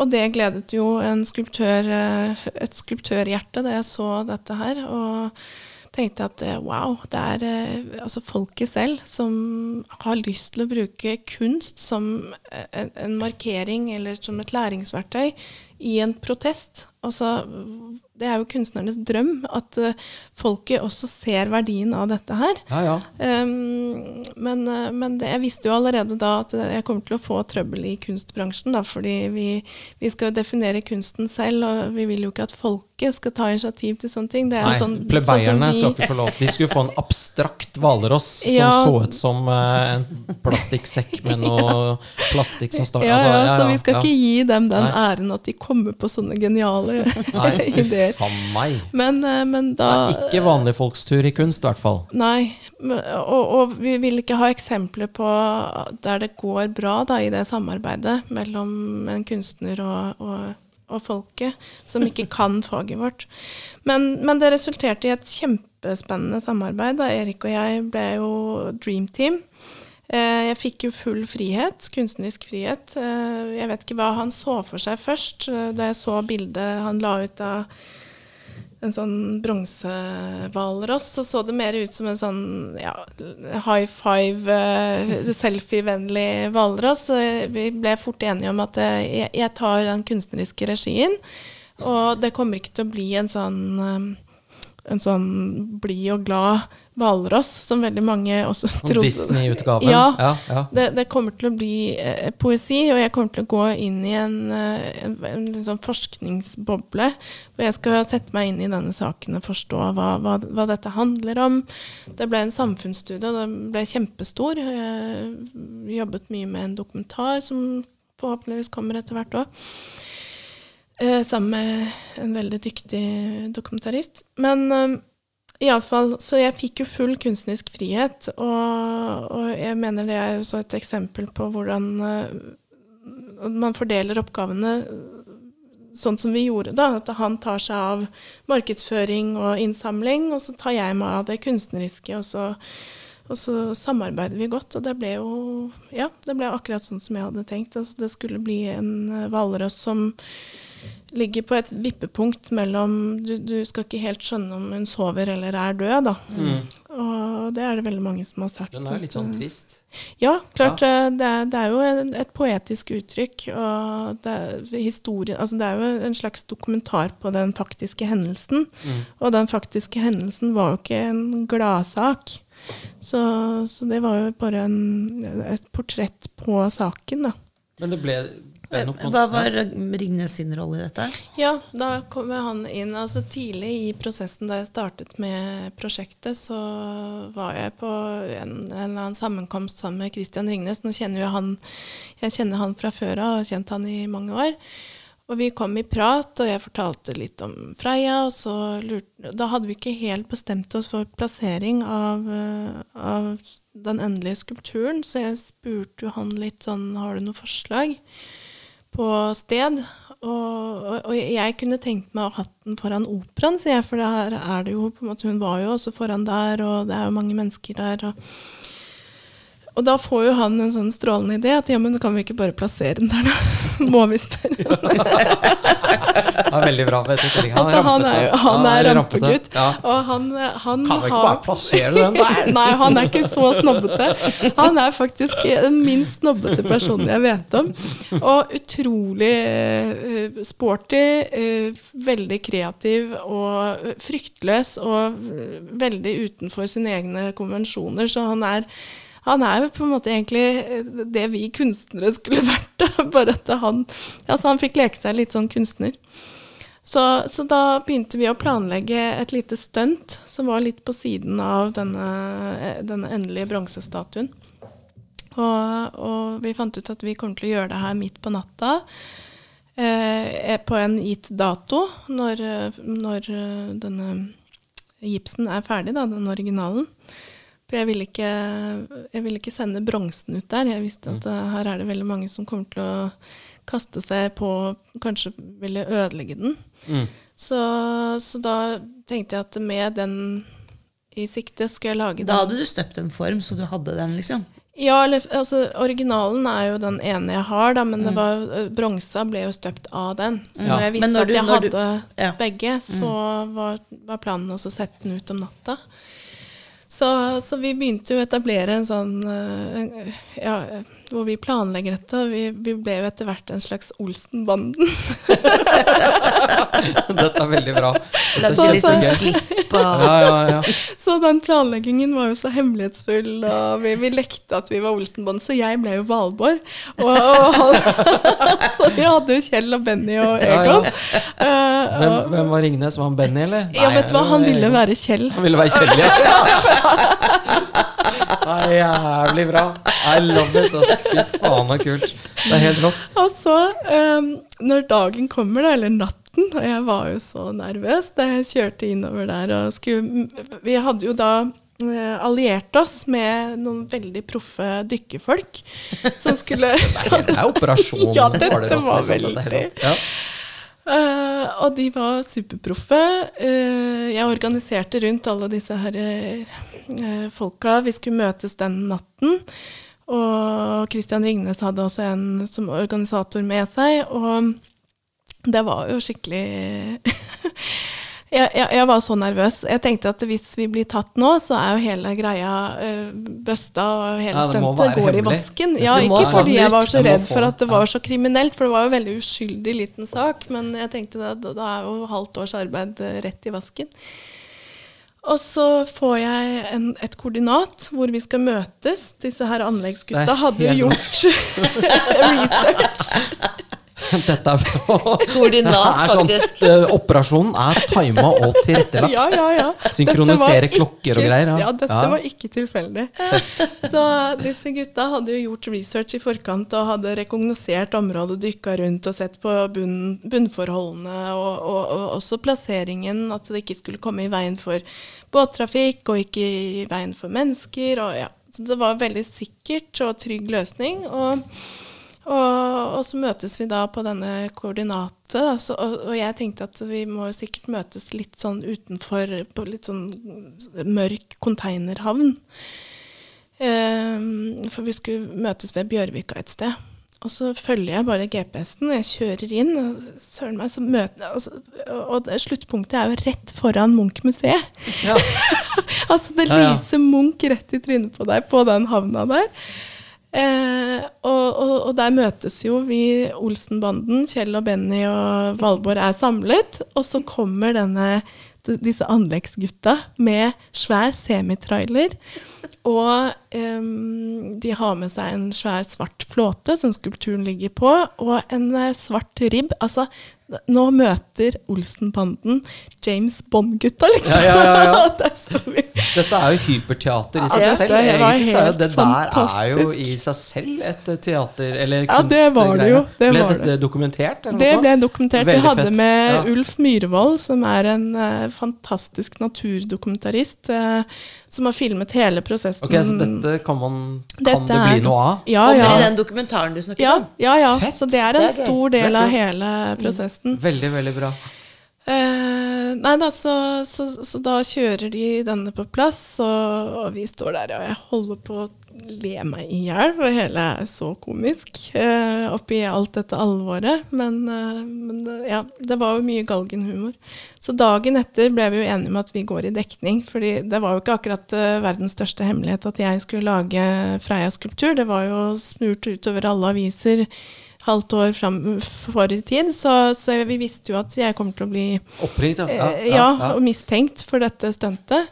Og det gledet jo skulptør, eh, et skulptørhjerte da jeg så dette her. og tenkte at eh, wow, det er eh, altså folket selv som har lyst til å bruke kunst som en markering eller som et læringsverktøy i en protest altså, det er jo kunstnernes drøm at uh, folket også ser verdien av dette her. Ja, ja. Um, men, uh, men det, jeg visste jo allerede da at jeg kommer til å få trøbbel i kunstbransjen. Da, fordi vi, vi, skal jo definere kunsten selv, og vi vil jo ikke at folket skal ta initiativ til sånne ting. Nei, sånn, plebeierne sånn skal ikke få lov. De skulle få en abstrakt hvalross ja, som så ut som uh, en plastikksekk med noe plastikk som står ja, altså, ja, så vi skal ikke gi dem den æren at de kommer på sånne geniale ideer ser. Faen meg. Men, eh, men da Det er ikke vanlig folks tur i kunst, i hvert fall. Nei, og, og, vi vil ikke ha eksempler på der det går bra da, i det samarbeidet mellom en kunstner og, og, og folket, som ikke kan faget vårt. Men, men, det resulterte i et kjempespennende samarbeid. da Erik og jeg ble jo Dream Team. Eh, jeg fikk jo full frihet, kunstnerisk frihet. Eh, jeg vet ikke hva han så for seg først, da jeg så bildet han la ut av en sånn bronsehvalross, så så det mer ut som en sånn ja, high five, selfie-vennlig hvalross. Vi ble fort enige om at jeg, tar den kunstneriske regien, og det kommer ikke til å bli en sånn en sånn blid og glad hvalross, som veldig mange også trodde. Disney-utgaven? Ja. ja, ja. Det, det, kommer til å bli eh, poesi, og jeg kommer til å gå inn i en, eh, en, en, en sånn forskningsboble. Hvor jeg skal sette meg inn i denne saken og forstå hva, hva, hva dette handler om. Det ble en samfunnsstudie, og den ble kjempestor. Jeg jobbet mye med en dokumentar som forhåpentligvis kommer etter hvert òg. Eh, sammen med en veldig dyktig dokumentarist. Men eh, iallfall Så jeg fikk jo full kunstnerisk frihet, og, og, jeg mener det er også et eksempel på hvordan eh, man fordeler oppgavene sånn som vi gjorde, da. At han tar seg av markedsføring og innsamling, og så tar jeg meg av det kunstneriske, og så, og så samarbeider vi godt. Og det ble jo Ja, det ble akkurat sånn som jeg hadde tenkt. Altså, det skulle bli en hvalross som ligger på et vippepunkt mellom du, du, skal ikke helt skjønne om hun sover eller er død, da. Mm. Og det er det veldig mange som har sagt. Den er litt sånn trist? Ja, klart. Ja. Det, er, det, er, jo et poetisk uttrykk. Og det er, historie, altså det er jo en slags dokumentar på den faktiske hendelsen. Mm. Og den faktiske hendelsen var jo ikke en gladsak. Så, så det var jo bare en, et portrett på saken, da. Men det ble, hva var Ringnes sin rolle i dette? Ja, Da kom han inn. altså Tidlig i prosessen da jeg startet med prosjektet, så var jeg på en, en eller annen sammenkomst sammen med Christian Ringnes. Nå kjenner jeg han, Jeg kjenner han fra før av og har kjent han i mange år. Og vi kom i prat, og jeg fortalte litt om Freia. og så lurte, Da hadde vi ikke helt bestemt oss for plassering av, av den endelige skulpturen, så jeg spurte jo han litt sånn Har du noe forslag? På sted. Og, og, jeg kunne tenkt meg å ha den foran operaen, sier jeg, for der er det jo på en måte, Hun var jo også foran der, og det er jo mange mennesker der. og og da får jo han en sånn strålende idé at ja, men kan vi ikke bare plassere den der, da? Må vi spørre om det? er veldig bra. Vet du, han, altså, han er, jo, han er rampegutt. Ja. Og han, han kan vi ikke bare plassere den der? Nei, han er ikke så snobbete. Han er faktisk den minst snobbete personen jeg vet om. Og utrolig uh, sporty, uh, veldig kreativ og fryktløs og veldig utenfor sine egne konvensjoner. Så han er han er jo på en måte egentlig eh, det vi kunstnere skulle vært. Bare at han, altså han fikk leke seg litt sånn kunstner. Så, så, da begynte vi å planlegge et lite stunt som var litt på siden av denne, eh, denne endelige bronsestatuen. Og, og, vi fant ut at vi kommer til å gjøre det her midt på natta. Eh, på en gitt dato, når, når denne gipsen er ferdig, da, den originalen. For jeg ville ikke, jeg ville ikke sende bronsen ut der. Jeg visste at mm. her er det veldig mange som kommer til å kaste seg på Kanskje ville ødelegge den. Mm. Så, så, da tenkte jeg at med den i sikte skulle jeg lage den. Da hadde du støpt en form, så du hadde den, liksom? Ja, altså, originalen er jo den ene jeg har, da, men mm. bronsa ble jo støpt av den. Så ja. når jeg visste når du, at jeg hadde du, ja. begge, så mm. var, var, planen å sette den ut om natta. Så, så vi begynte å etablere en sånn eh, ja, hvor vi planlegger dette. Vi, vi ble jo etter hvert en slags Olsen-banden. Dette er veldig bra. Dette så, litt sånn kjempegøy. Ja, ja, ja. Så den planleggingen var jo så hemmelighetsfull, og vi, vi lekte at vi var Olsen-banden, så jeg ble jo Valborg. Og, og så vi hadde jo Kjell og Benny og Egon. ja. Eh, Hvem, hvem var Ringnes? Var han Benny, eller? ja, vet du hva, han ville være Kjell. Han ville være Kjell, ja. Det er jævlig bra. I love it. Fy faen, så kult. Det er helt rått. Og så, um, når dagen kommer, da, eller natten, og jeg var jo så nervøs da jeg kjørte innover der og skulle Vi hadde jo da eh, alliert oss med noen veldig proffe dykkerfolk som skulle Det er operasjon. Ja, dette var veldig. Ja. uh, og de var superproffe. Uh, jeg organiserte rundt alle disse her eh, folka. Vi skulle møtes den natten. Og Christian Ringnes hadde også en som organisator med seg. Og det var jo skikkelig jeg, jeg, jeg var så nervøs. Jeg tenkte at hvis vi blir tatt nå, så er jo hele greia uh, busta, og hele Ja, stuntet går går i vasken. Ja, ikke fordi jeg var så redd for at det var så kriminelt, for det var jo en veldig uskyldig liten sak. Men jeg tenkte da, da da er jo halvt års arbeid eh, rett i vasken. Og så får jeg en, et koordinat hvor vi skal møtes. Disse her anleggsgutta hadde jo gjort research. Dette er Koordinat, Det er sånn, faktisk. eh, Operasjonen er tima og tilrettelagt. Ja, ja, ja. Synkronisere var klokker og greier, ja. Ja, dette Ja. var ikke tilfeldig. Så disse gutta hadde jo gjort research i forkant og hadde rekognosert området, dykka rundt og sett på bunn, bunnforholdene og, og, og også plasseringen, at det ikke skulle komme i veien for båttrafikk og ikke i veien for mennesker. Og, ja. Så det var en veldig sikkert og trygg løsning. og og, og så møtes vi da på denne koordinatet, da, så, og, og jeg tenkte at vi må sikkert møtes litt sånn utenfor, på litt sånn mørk konteinerhavn. Um, for vi skulle møtes ved Bjørvika et sted. Og så følger jeg bare GPS-en, og jeg kjører inn, og søren meg, så møter altså, Og det, sluttpunktet er jo rett foran Munch-museet. Ja. Altså, det Ja, ja. lyser Munch rett i trynet på deg på den havna der. Eh, og, og, og der møtes jo vi, Olsen-banden, Kjell og Benny og Valborg er samlet. Og så kommer denne, disse anleggsgutta med svær semitrailer. Og em, de har med seg en svær svart flåte som skulpturen ligger på, og en eh, svart ribb. Altså, nå møter Olsen-banden James Bond-gutta, liksom. Ja, ja, ja. Dette er jo hyperteater i seg selv. Egentlig så er jo det der er jo i seg selv et eh, teater eller Ja, det var det Ble dette dokumentert? Eller Det ble dokumentert. Veldig Vi hadde med. Ulf Myhrvold, som er en uh, fantastisk naturdokumentarist, eh, som har filmet hele prosessen. Ok, Så dette kan man Kan Dette det bli er- noe av? Ja, ja. Kommer i den dokumentaren du snakket Ja, om. ja, ja. Fett. Så det er en Det er stor del av hele prosessen. Veldig, veldig bra. Eh, nei da, så, så, så da kjører de denne på plass, og, og vi står der, og jeg holder på å le meg i hjel, for hele er så komisk eh, oppi alt dette alvoret. Men, eh, men eh, ja, det var jo mye galgenhumor. Så dagen etter ble vi jo enige om at vi går i dekning, fordi det var jo ikke akkurat eh, verdens største hemmelighet at jeg skulle lage Freia-skulptur. Det var jo smurt utover alle aviser halvt år fram for i tid, så, så vi visste jo at jeg kommer til å bli Oppringt, ja. Ja, ja, og mistenkt for dette stuntet.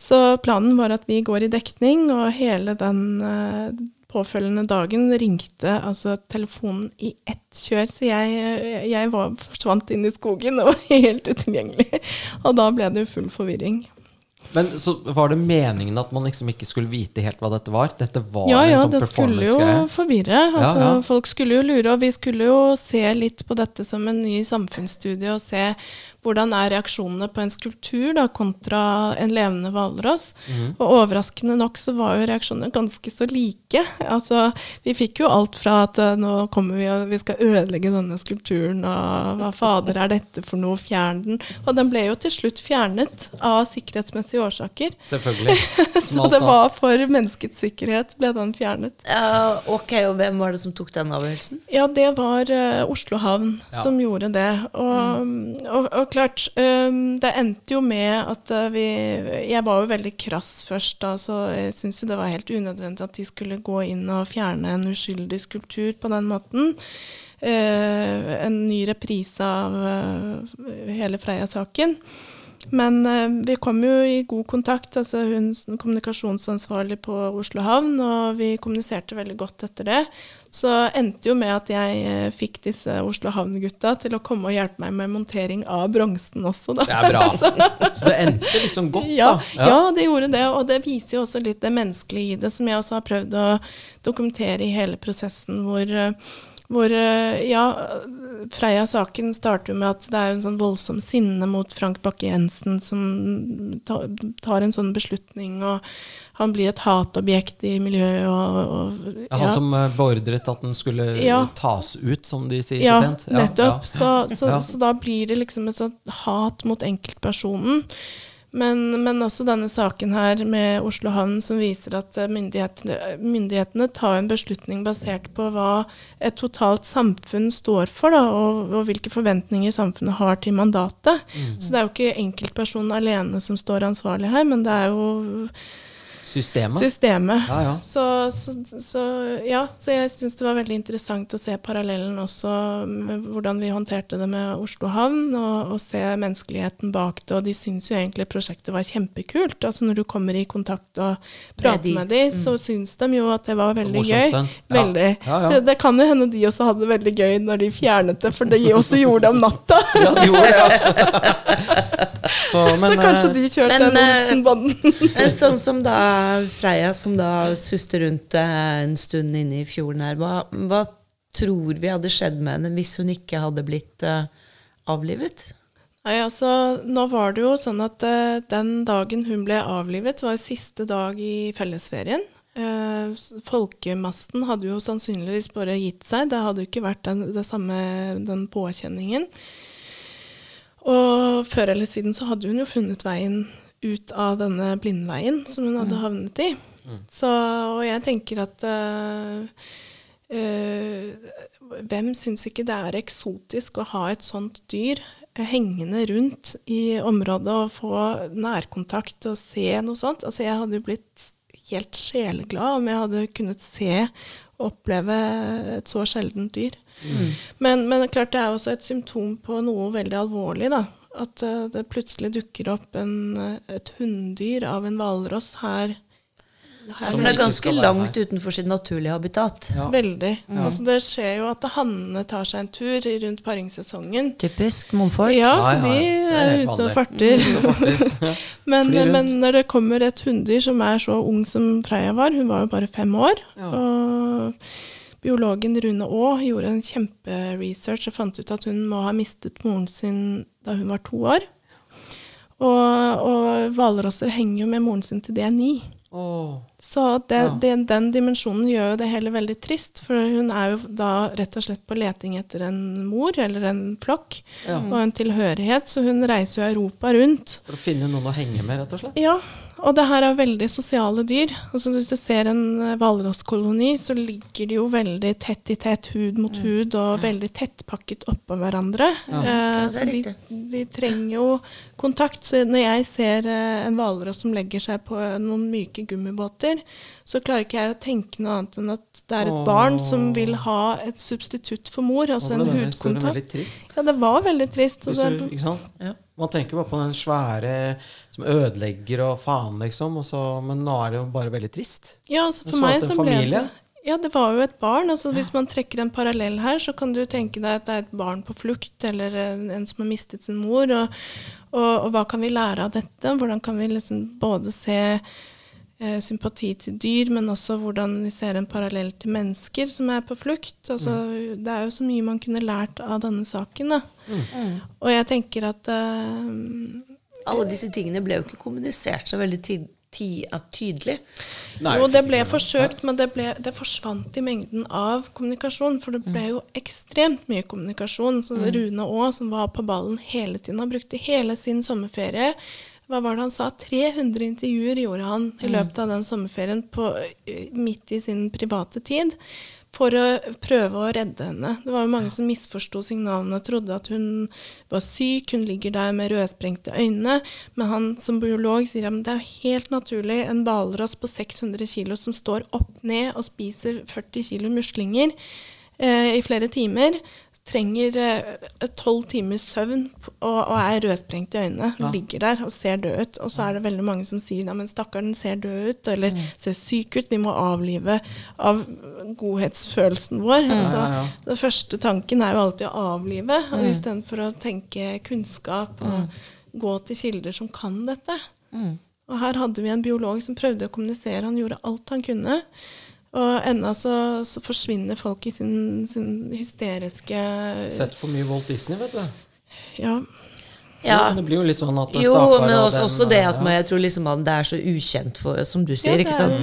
Så planen var at vi går i dekning, og hele den uh, påfølgende dagen ringte altså telefonen i ett kjør. Så jeg, jeg var, forsvant inn i skogen og var helt utilgjengelig. Og da ble det jo full forvirring. Men så var det meningen at man liksom ikke skulle vite helt hva dette var? Dette var Ja, ja, en sånn det skulle jo forvirre. Altså, ja. Folk skulle jo lure, og vi skulle jo se litt på dette som en ny samfunnsstudie, og se hvordan er reaksjonene på en skulptur da, kontra en levende hvalross. Mm. Og overraskende nok så var jo reaksjonene ganske så like. Altså, vi fikk jo alt fra at eh, nå kommer vi og vi skal ødelegge denne skulpturen, og hva fader er dette for noe, fjern den. Og den ble jo til slutt fjernet av sikkerhetsmessige årsaker. Selvfølgelig. Så det var for menneskets sikkerhet ble den fjernet. Ja, ok, og hvem var det som tok den avgjørelsen? Ja, det var uh, Oslo havn Ja. som gjorde det. Og, og, og klart. det endte jo med at øh, vi Jeg var jo veldig krass først, da, så jeg syns jo det var helt unødvendig at de skulle gå inn og fjerne en uskyldig skulptur på den måten. Eh, en ny reprise av øh, hele Freia-saken. Men øh, vi kom jo i god kontakt, altså hun er kommunikasjonsansvarlig på Oslo havn, og vi kommuniserte veldig godt etter det. Så endte jo med at jeg eh, fikk disse Oslo havn-gutta til å komme og hjelpe meg med montering av bronsen også, da. Det er bra. Så det endte liksom godt, Ja, da. ja. det gjorde det. Og det viser jo også litt det menneskelige i det, som jeg også har prøvd å dokumentere i hele prosessen, hvor, eh, hvor eh, ja, Freia-saken starter med at det er en sånn voldsom sinne mot Frank Bakke-Jensen som tar en sånn beslutning, og han blir et hatobjekt i miljøet. Og, og, Ja, han som eh, beordret at den skulle Ja. tas ut, som de sier ja, så pent. nettopp. Ja. Så, så, Ja. så da blir det liksom et sånt hat mot enkeltpersonen. Men, men også denne saken her med Oslo havn som viser at eh, myndighetene, myndighetene tar en beslutning basert på hva et totalt samfunn står for, da, og, og hvilke forventninger samfunnet har til mandatet. Mm. Så det er jo ikke enkeltpersonen alene som står ansvarlig her, men det er jo Systemet. systemet. Ja, ja. Så, så, så, ja, så jeg syns det var veldig interessant å se parallellen også med hvordan vi håndterte det med Oslo havn, og, og se menneskeligheten bak det. Og de syns jo egentlig prosjektet var kjempekult. Altså Når du kommer i kontakt og prater de. med de, så syns de jo at det var veldig gøy. Veldig. Ja, ja. Så det kan jo hende de også hadde det veldig gøy når de fjernet det, for de også gjorde det om natta. Ja, de gjorde det, ja. Så, men, så kanskje eh, de kjørte men, den eh, Olsenbanden. Men sånn som da Freia, som da suste rundt eh, en stund inne i fjorden her, hva, hva tror vi hadde skjedd med henne hvis hun ikke hadde blitt uh, avlivet? Nei, altså, nå var det jo sånn at uh, den dagen hun ble avlivet, var jo siste dag i fellesferien. Uh, folkemasten hadde jo sannsynligvis bare gitt seg. Det hadde jo ikke vært den, det samme, den påkjenningen. Og før eller siden så hadde hun jo funnet veien ut av denne blindveien som hun hadde havnet i. Så, og jeg tenker at eh, eh, hvem syns ikke det er eksotisk å ha et sånt dyr hengende rundt i området og få nærkontakt og se noe sånt? Altså jeg hadde jo blitt helt sjeleglad om jeg hadde kunnet se og oppleve et så sjeldent dyr. Men, men er klart det er også et symptom på noe veldig alvorlig, da. At eh, det plutselig dukker opp en, eh, et hunndyr av en hvalross her. her For det er ganske langt utenfor sitt naturlige habitat. Ja. Veldig. Altså, det skjer jo at hannene tar seg en tur rundt paringssesongen. Typisk mannfolk. Ja, Ja, ja, de er er ute og farter. Ja. Men, men når det kommer et hunndyr som er så ung som Freya var, hun var jo bare fem år, Ja. og biologen Rune Aa gjorde en kjemperesearch og fant ut at hun må ha mistet moren sin da hun var to år. Og, og hvalrosser henger jo med moren sin til de er ni. Så det, Ja. det, den dimensjonen gjør jo det hele veldig trist, for hun er jo da rett og slett på leting etter en mor eller en flokk Ja. og en tilhørighet, så hun reiser jo Europa rundt. For å finne noen å henge med, rett og slett. Ja, og det her er veldig sosiale dyr. Altså hvis du ser en eh, hvalrosskoloni, så ligger de jo veldig tett i tett, hud mot hud, og veldig tettpakket oppå hverandre. Ja. Eh, Ja, det er så de, de trenger jo kontakt. Så når jeg ser eh, en hvalross som legger seg på eh, noen myke gummibåter, så klarer ikke jeg å tenke noe annet enn at det er et Åh. barn som vil ha et substitutt for mor, altså en hudkontakt. Ja, det var veldig trist. Hvis du, ikke sant? Ja. Man tenker bare på den svære som ødelegger og faen, liksom. Og så, men nå er det jo bare veldig trist. Ja, altså for så meg så ble det Ja, det var jo et barn. altså Hvis man trekker en parallell her, så kan du tenke deg at det er et barn på flukt, eller en, som har mistet sin mor. Og, og, og hva kan vi lære av dette? Hvordan kan vi liksom både se sympati til dyr, men også hvordan vi ser en parallell til mennesker som er på flukt. Altså, Det er jo så mye man kunne lært av denne saken. da. Og jeg tenker at eh, Alle disse tingene ble jo ikke kommunisert så veldig ty ty tydelig. Nei, jo, det ble forsøkt, men det, ble, det forsvant i mengden av kommunikasjon. For det ble jo ekstremt mye kommunikasjon. Så Rune Aa, som var på ballen hele tiden, og brukte hele sin sommerferie hva var det han sa? 300 intervjuer gjorde han i løpet av den sommerferien på, midt i sin private tid for å prøve å redde henne. Det var jo mange som misforsto signalene og trodde at hun var syk, hun ligger der med rødsprengte øyne. Men han som biolog sier at det er helt naturlig en hvalross på 600 kg som står opp ned og spiser 40 kg muslinger eh, i flere timer, trenger eh, tolv timers søvn og, og er rødsprengt i øynene. Ja. Ligger der og ser død ut. Og så er det veldig mange som sier ja, men stakkaren ser død ut, eller Mm. ser syk ut. Vi må avlive av godhetsfølelsen vår. Altså, ja, ja. Den første tanken er jo alltid å avlive, Mm. mm. istedenfor å tenke kunnskap og gå til kilder som kan dette. Mm. Og her hadde vi en biolog som prøvde å kommunisere. Han gjorde alt han kunne. Og ennå så, så forsvinner folk i sin, sin hysteriske Sett for mye Walt Disney, vet du. Ja. Ja. Jo, Det blir jo litt sånn at Jo, stakkar men og også, den, også det at ja. man, jeg tror liksom man, det er så ukjent, for, som du sier. Ja, ikke sant?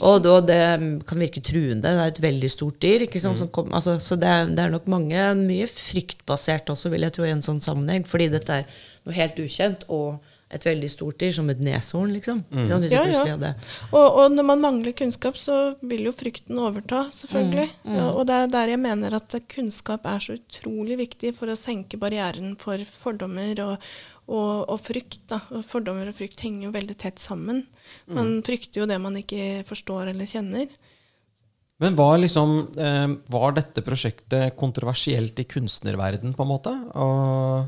Og. Og, det kan virke truende. Det er et veldig stort dyr. ikke sant? Som kom, altså, så det er, det er nok mange, mye fryktbasert også, vil jeg tro, i en sånn sammenheng. Fordi dette er noe helt ukjent, og et veldig stort dyr, som et neshorn, liksom. Mm. Hvis Ja, ja. hadde Og, og når man mangler kunnskap, så vil jo frykten overta, selvfølgelig. Mm, Ja, og det er der jeg mener at kunnskap er så utrolig viktig for å senke barrieren for fordommer og, og, og frykt. Da. Fordommer og frykt henger jo veldig tett sammen. Mm. Man frykter jo det man ikke forstår eller kjenner. Men var, liksom, eh, var dette prosjektet kontroversielt i kunstnerverden, på en måte? Og,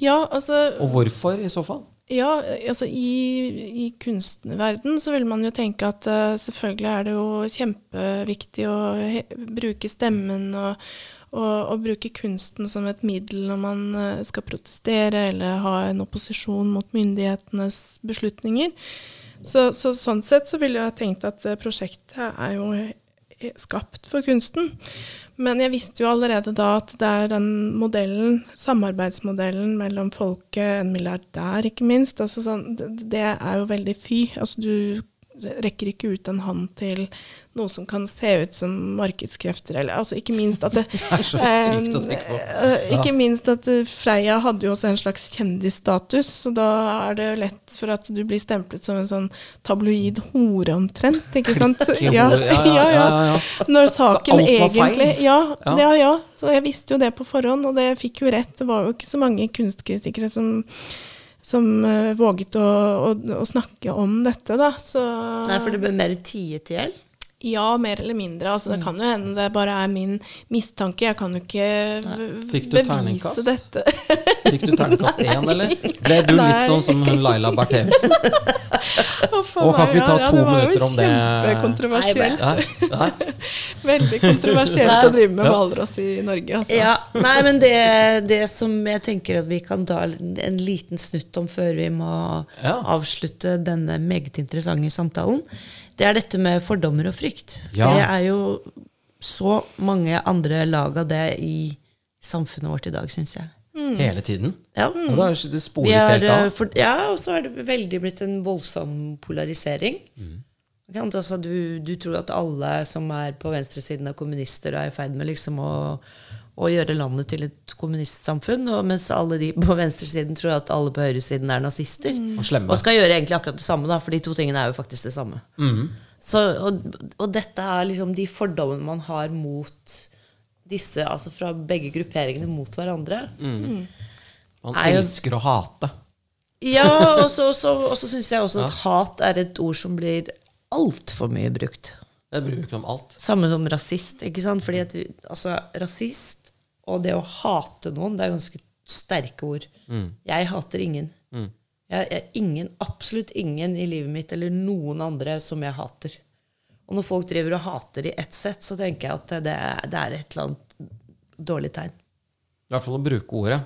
Ja, altså og hvorfor, i så fall? Ja, altså i, i kunstnerverden så vil man jo tenke at uh, selvfølgelig er det jo kjempeviktig å bruke stemmen og, og, og bruke kunsten som et middel når man uh, skal protestere eller ha en opposisjon mot myndighetenes beslutninger. Så, så sånn sett så ville jeg tenkt at eh, prosjektet er jo skapt for kunsten. Men jeg visste jo allerede da at det er den modellen, samarbeidsmodellen mellom folket, en milliardær ikke minst, altså sånn, det, det er jo veldig fy. Altså du rekker ikke ut en hånd til noe som kan se ut som markedskrefter, eller altså ikke minst at det Det er så sykt å tenke på. Ja. Ikke minst at eh, Freia hadde jo også en slags kjendisstatus, så da er det lett for at du blir stemplet som en sånn tabloid hore omtrent, ikke sant? Ja, ja, ja. Når saken egentlig ja, Ja. ja, ja. Så jeg visste jo det på forhånd, og det fikk jo rett. Det var jo ikke så mange kunstkritikere som som eh, våget å, å, å snakke om dette, da. Så Nei, for det ble mer tiet i hjel. Ja, mer eller mindre. Altså, det kan jo hende det bare er min mistanke. Jeg kan jo ikke Fikk du bevise terningkast? dette. Fikk du terningkast én, eller? Ble du litt sånn som Laila Bertheussen? Og kan ikke vi ta ja, to minutter om det? Det var jo kjempekontroversielt. Veldig kontroversielt å drive med Ja. hvalross i Norge. Altså. Ja, nei, men det, det som jeg tenker at vi kan ta en liten snutt om før vi må Ja. avslutte denne meget interessante samtalen, det er dette med fordommer og frykt. For Ja. det er jo så mange andre lag av det i samfunnet vårt i dag, syns jeg. Hele tiden? Ja. Og da er det sporet har, helt eh, av. for, ja, og så er det veldig blitt en voldsom polarisering. Mm. Altså, du, du tror at alle som er på venstresiden av kommunister, er i ferd med liksom å, å gjøre landet til et kommunistsamfunn, og mens alle de på venstresiden tror at alle på høyresiden er nazister. Og slemme. Og skal gjøre egentlig akkurat det samme, da, for de to tingene er jo faktisk det samme. Så, og, og dette er liksom de fordommene man har mot disse, altså fra begge grupperingene mot hverandre. Man er jo- elsker å hate. Ja, og så, så, syns jeg også at hat er et ord som blir altfor mye brukt. Det bruker vi om alt. Samme som rasist. ikke sant? Fordi at altså, Rasist og det å hate noen, det er ganske sterke ord. Jeg hater ingen. Jeg, jeg, ingen. Absolutt ingen i livet mitt eller noen andre som jeg hater. Og når folk driver og hater i ett sett, så tenker jeg at det, det er et eller annet dårlig tegn. I hvert fall å bruke ordet.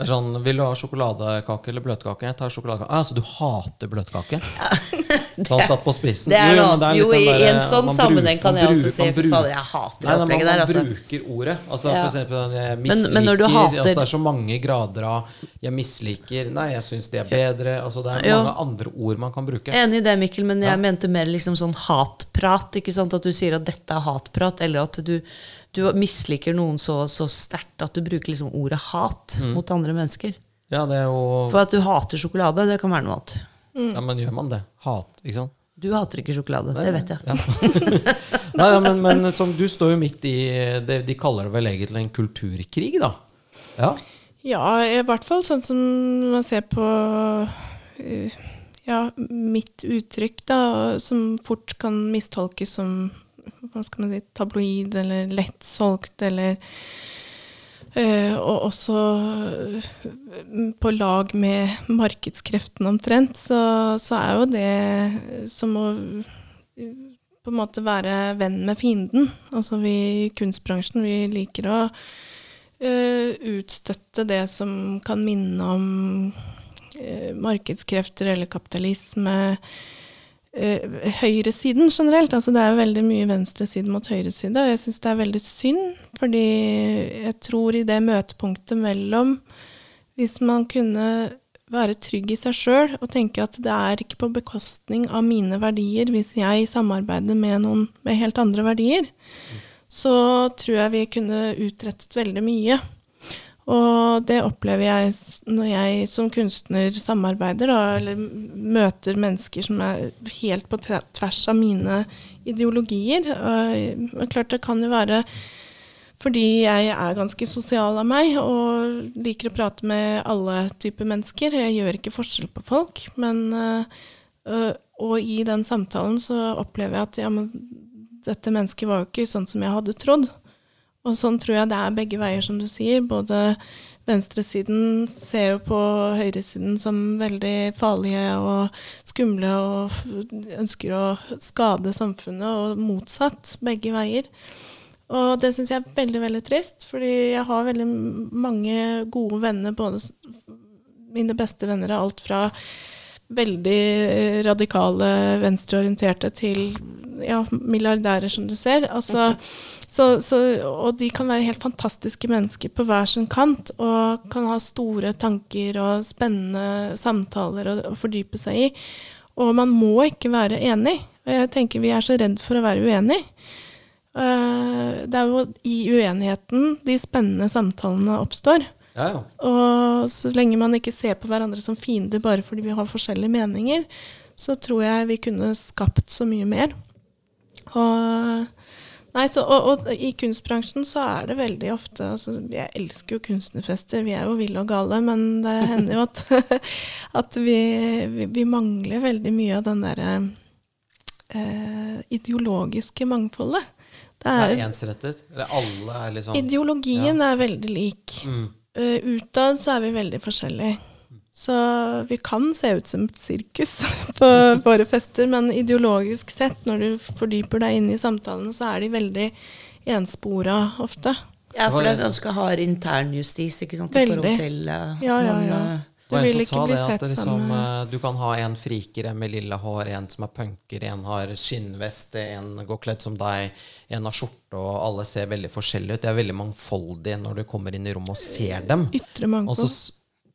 Det er sånn, Vil du ha sjokoladekake eller bløtkake? Jeg tar sjokoladekake. Ah, så du hater bløtkake? sånn satt på spissen. Det er noe annet. Jo, i, der, en sånn sammenheng kan jeg også si man fader, jeg hater nei, opplegget der. Altså. bruker ordet. Altså, Ja. For eksempel den, jeg misliker men når du hater- altså, Det er så mange grader av 'jeg misliker', 'nei, jeg syns det er bedre'. Altså, det er jo. mange andre ord man kan bruke. Enig i det, Mikkel, men jeg mente mer liksom sånn hatprat. ikke sant? At du sier at dette er hatprat, eller at du, du misliker noen så, så sterkt at du bruker liksom ordet hat Mm. mot andre mennesker. Ja, det er jo For at du hater sjokolade, det kan være noe annet. Ja, men gjør man det? Hat, ikke sant? Du hater ikke sjokolade, Nei, det vet jeg. Ja. Nei, ja, men, men som du står jo midt i det, De kaller det vel egentlig en kulturkrig, da? Ja. Ja, i hvert fall sånn som man ser på eh, ja, mitt uttrykk, da, som fort kan mistolkes som hva skal man si, tabloid eller lett solgt eller Og også eh, på lag med markedskreftene omtrent, så, så er jo det som å eh, på en måte være venn med fienden. Altså vi i kunstbransjen, vi liker å eh, utstøtte det som kan minne om eh, markedskrefter eller kapitalisme. Eh, høyresiden generelt. altså Det er jo veldig mye venstreside mot høyreside. Og jeg syns det er veldig synd, fordi jeg tror i det møtepunktet mellom Hvis man kunne være trygg i seg sjøl og tenke at det er ikke på bekostning av mine verdier hvis jeg samarbeider med noen med helt andre verdier, så tror jeg vi kunne utrettet veldig mye. Og det opplever jeg når jeg som kunstner samarbeider, da, eller møter mennesker som er helt på tvers av mine ideologier. Og, klart det kan jo være fordi jeg er ganske sosial av meg og liker å prate med alle typer mennesker. Jeg gjør ikke forskjell på folk, men øh, Og i den samtalen så opplever jeg at ja, men dette mennesket var jo ikke sånn som jeg hadde trodd. Og sånn tror jeg det er begge veier, som du sier. Både venstresiden ser jo på høyresiden som veldig farlige og skumle og ønsker å skade samfunnet, og motsatt. Begge veier. Og det syns jeg er veldig, veldig trist, fordi jeg har veldig mange gode venner, både mine beste venner er alt fra veldig eh, radikale venstreorienterte til ja, milliardærer, som du ser. Altså, så, så, og de kan være helt fantastiske mennesker på hver sin kant, og kan ha store tanker og spennende samtaler å, å fordype seg i. Og man må ikke være enig. Og jeg tenker vi er så redd for å være uenig. Eh, det er jo i uenigheten de spennende samtalene oppstår. Ja, ja. Og så lenge man ikke ser på hverandre som fiender bare fordi vi har forskjellige meninger, så tror jeg vi kunne skapt så mye mer. Og, nei, så, og, og i kunstbransjen så er det veldig ofte altså, Jeg elsker jo kunstnerfester, vi er jo ville og gale, men det hender jo at, at vi, vi, vi mangler veldig mye av den derre eh, ideologiske mangfoldet. Det Det er, er ensrettet? Eller alle er liksom ideologien er veldig lik. mm. Uh, utad så er vi veldig forskjellige. Så vi kan se ut som et sirkus på våre fester, men ideologisk sett, når du fordyper deg inn i samtalene, så er de veldig enspora ofte. Ja, for det er ganske hard internjustis i forhold til uh, Ja, ja, men, ja. Eh, Du Og en vil som sa det at det liksom, sammen eh, Du kan ha en frikere med lille hår, en som er punker, en har skinnvest, en går kledd som deg, en har skjorte, og alle ser veldig forskjellige ut. De er veldig mangfoldige når du kommer inn i rommet og ser dem. Ytre Og så, mangfold.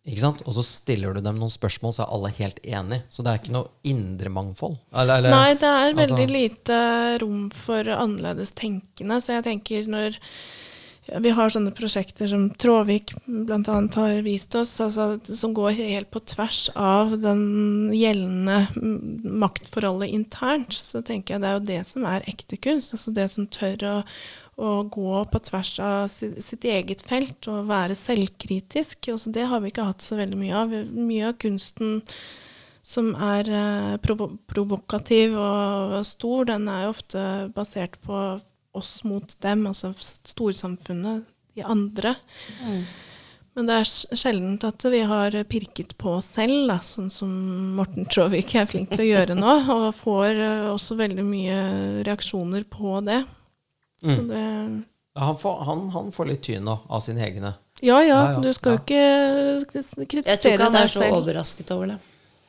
ikke sant? og så stiller du dem noen spørsmål, så er alle helt enig. Så det er ikke noe indre mangfold. Eller, eller, Nei, det er veldig altså- lite rom for annerledes tenkende, så jeg tenker når ja, vi har sånne prosjekter som Tråvik bl.a. har vist oss, altså, som går helt på tvers av den gjeldende maktforholdet internt. Så tenker jeg det er jo det som er ekte kunst. altså Det som tør å, å gå på tvers av sitt, sitt eget felt og være selvkritisk. Også det har vi ikke hatt så veldig mye av. Mye av kunsten som er eh, provo provokativ og, stor, den er jo ofte basert på oss mot dem, altså storsamfunnet, de andre. Men det er sjelden at vi har pirket på oss selv, da, sånn som Morten Traavik er flink til å gjøre nå, og får eh, også veldig mye reaksjoner på det. Så Mm. det han, får, han, han får litt tyn nå, av sine egne. Ja ja, Ja, ja, du skal jo ja. ikke Jeg tror kritisere ikke han er så selv. overrasket over det.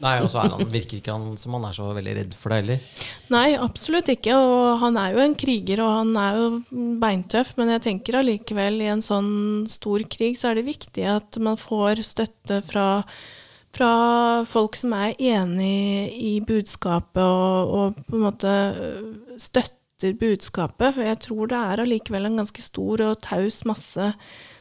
Nei, og så er virker ikke han som han er så veldig redd for det heller. Nei, absolutt ikke. Og han er jo en kriger, og han er jo beintøff. Men jeg tenker allikevel i en sånn stor krig så er det viktig at man får støtte fra, fra folk som er enig i budskapet, og, og på en måte øh, støtter budskapet. For jeg tror det er allikevel en ganske stor og taus masse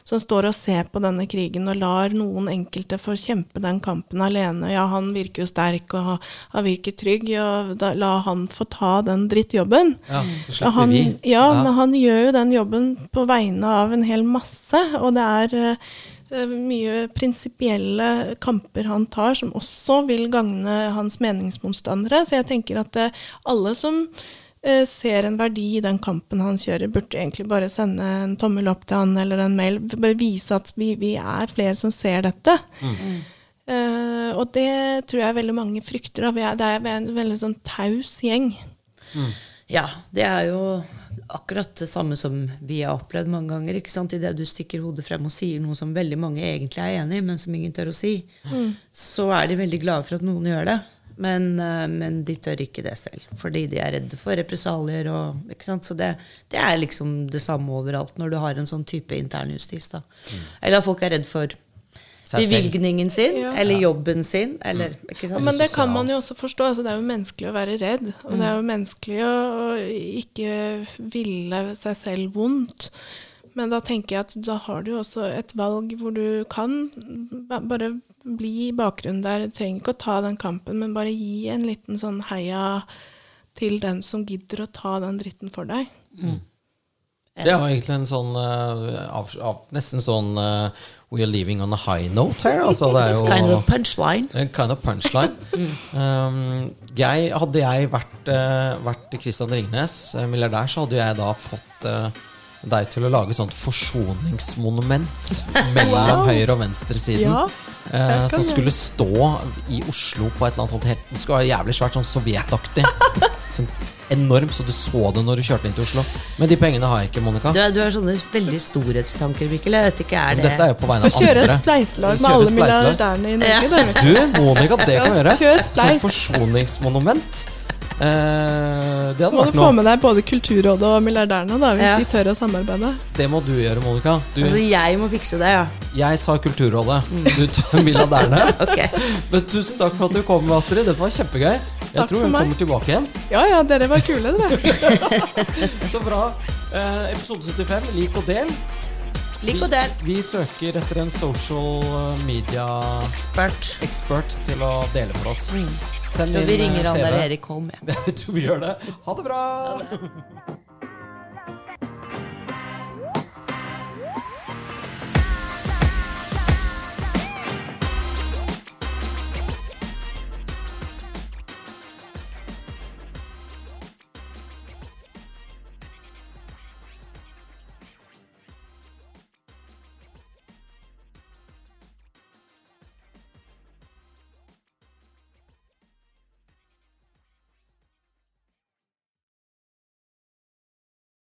som står og ser på denne krigen og lar noen enkelte få kjempe den kampen alene. Ja, han virker jo sterk, og han virker trygg, og da, la han få ta den drittjobben. Ja, så slipper han, vi. ja, men han gjør jo den jobben på vegne av en hel masse, og det er eh, mye prinsipielle kamper han tar, som også vil gagne hans meningsmotstandere. Så jeg tenker at eh, alle som eh, ser en verdi i den kampen han kjører, burde egentlig bare sende en tommel opp til han eller en mail. Bare vise at vi, vi er flere som ser dette. Eh, og det tror jeg veldig mange frykter. Da. Vi er, det er en veldig sånn taus gjeng. Ja, det er jo akkurat det samme som vi har opplevd mange ganger. ikke sant? Idet du stikker hodet frem og sier noe som veldig mange egentlig er enig i, men som ingen tør å si, så er de veldig glade for at noen gjør det. Men, eh, men de tør ikke det selv, fordi de er redde for represalier. Og. Så det, det er liksom det samme overalt når du har en sånn type internjustis. da. Eller at folk er redd for bevilgningen sin, Ja. eller jobben sin, eller ikke sant? Men det kan man jo også forstå. Altså, det er jo menneskelig å være redd. Og det er jo menneskelig å, å ikke ville seg selv vondt. Men da tenker jeg at da har du jo også et valg hvor du kan ba- bare bli i bakgrunnen der. Du trenger ikke å ta den kampen, men bare gi en liten sånn heia til den som gidder å ta den dritten for deg. Det er jo egentlig en sånn uh, av, av, Nesten sånn uh, We are leaving on a high note her. Altså, det er It's kind of punchline. Uh, kind of punchline. um, jeg, hadde jeg vært, uh, vært Christian Ringnes, eh, milliardær, så hadde jeg da fått eh, deg til å lage sånt forsoningsmonument mellom høyre- og venstresiden. Ja, eh, som skulle stå i Oslo på et eller annet sånt helt Det skulle være jævlig svært, sånn sovjetaktig. Sånn enormt, så du så det når du kjørte inn til Oslo. Men de pengene har jeg ikke, Monica. Du, er- du har sånne veldig storhetstanker, Mikkel. Jeg vet ikke, er det dette er jo på vegne av andre. kjøre et spleiselag med alle milliardærene i Norge. da, du. Monica, det kan vi gjøre. Sånn spleis. forsoningsmonument. Eh, det hadde Må du må få med deg både Kulturrådet og milliardærene, da, hvis Ja. de tør å samarbeide. Det må du gjøre, Monica. Du, Altså, jeg må fikse det, ja. jeg tar Kulturrådet. Du tar milliardærene. okay. Men tusen takk for at du kom, Astrid. Det var kjempegøy. Jeg Takk tror for hun kommer tilbake igjen. Ja ja, dere var kule, dere. Så bra. Eh, episode 75, lik og del. Lik og del. Vi, vi søker etter en social media Expert. expert til å dele for oss. Send Så vi eh, ringer han der Erik Holm, Ja. Jeg tror vi gjør det. Ha det bra!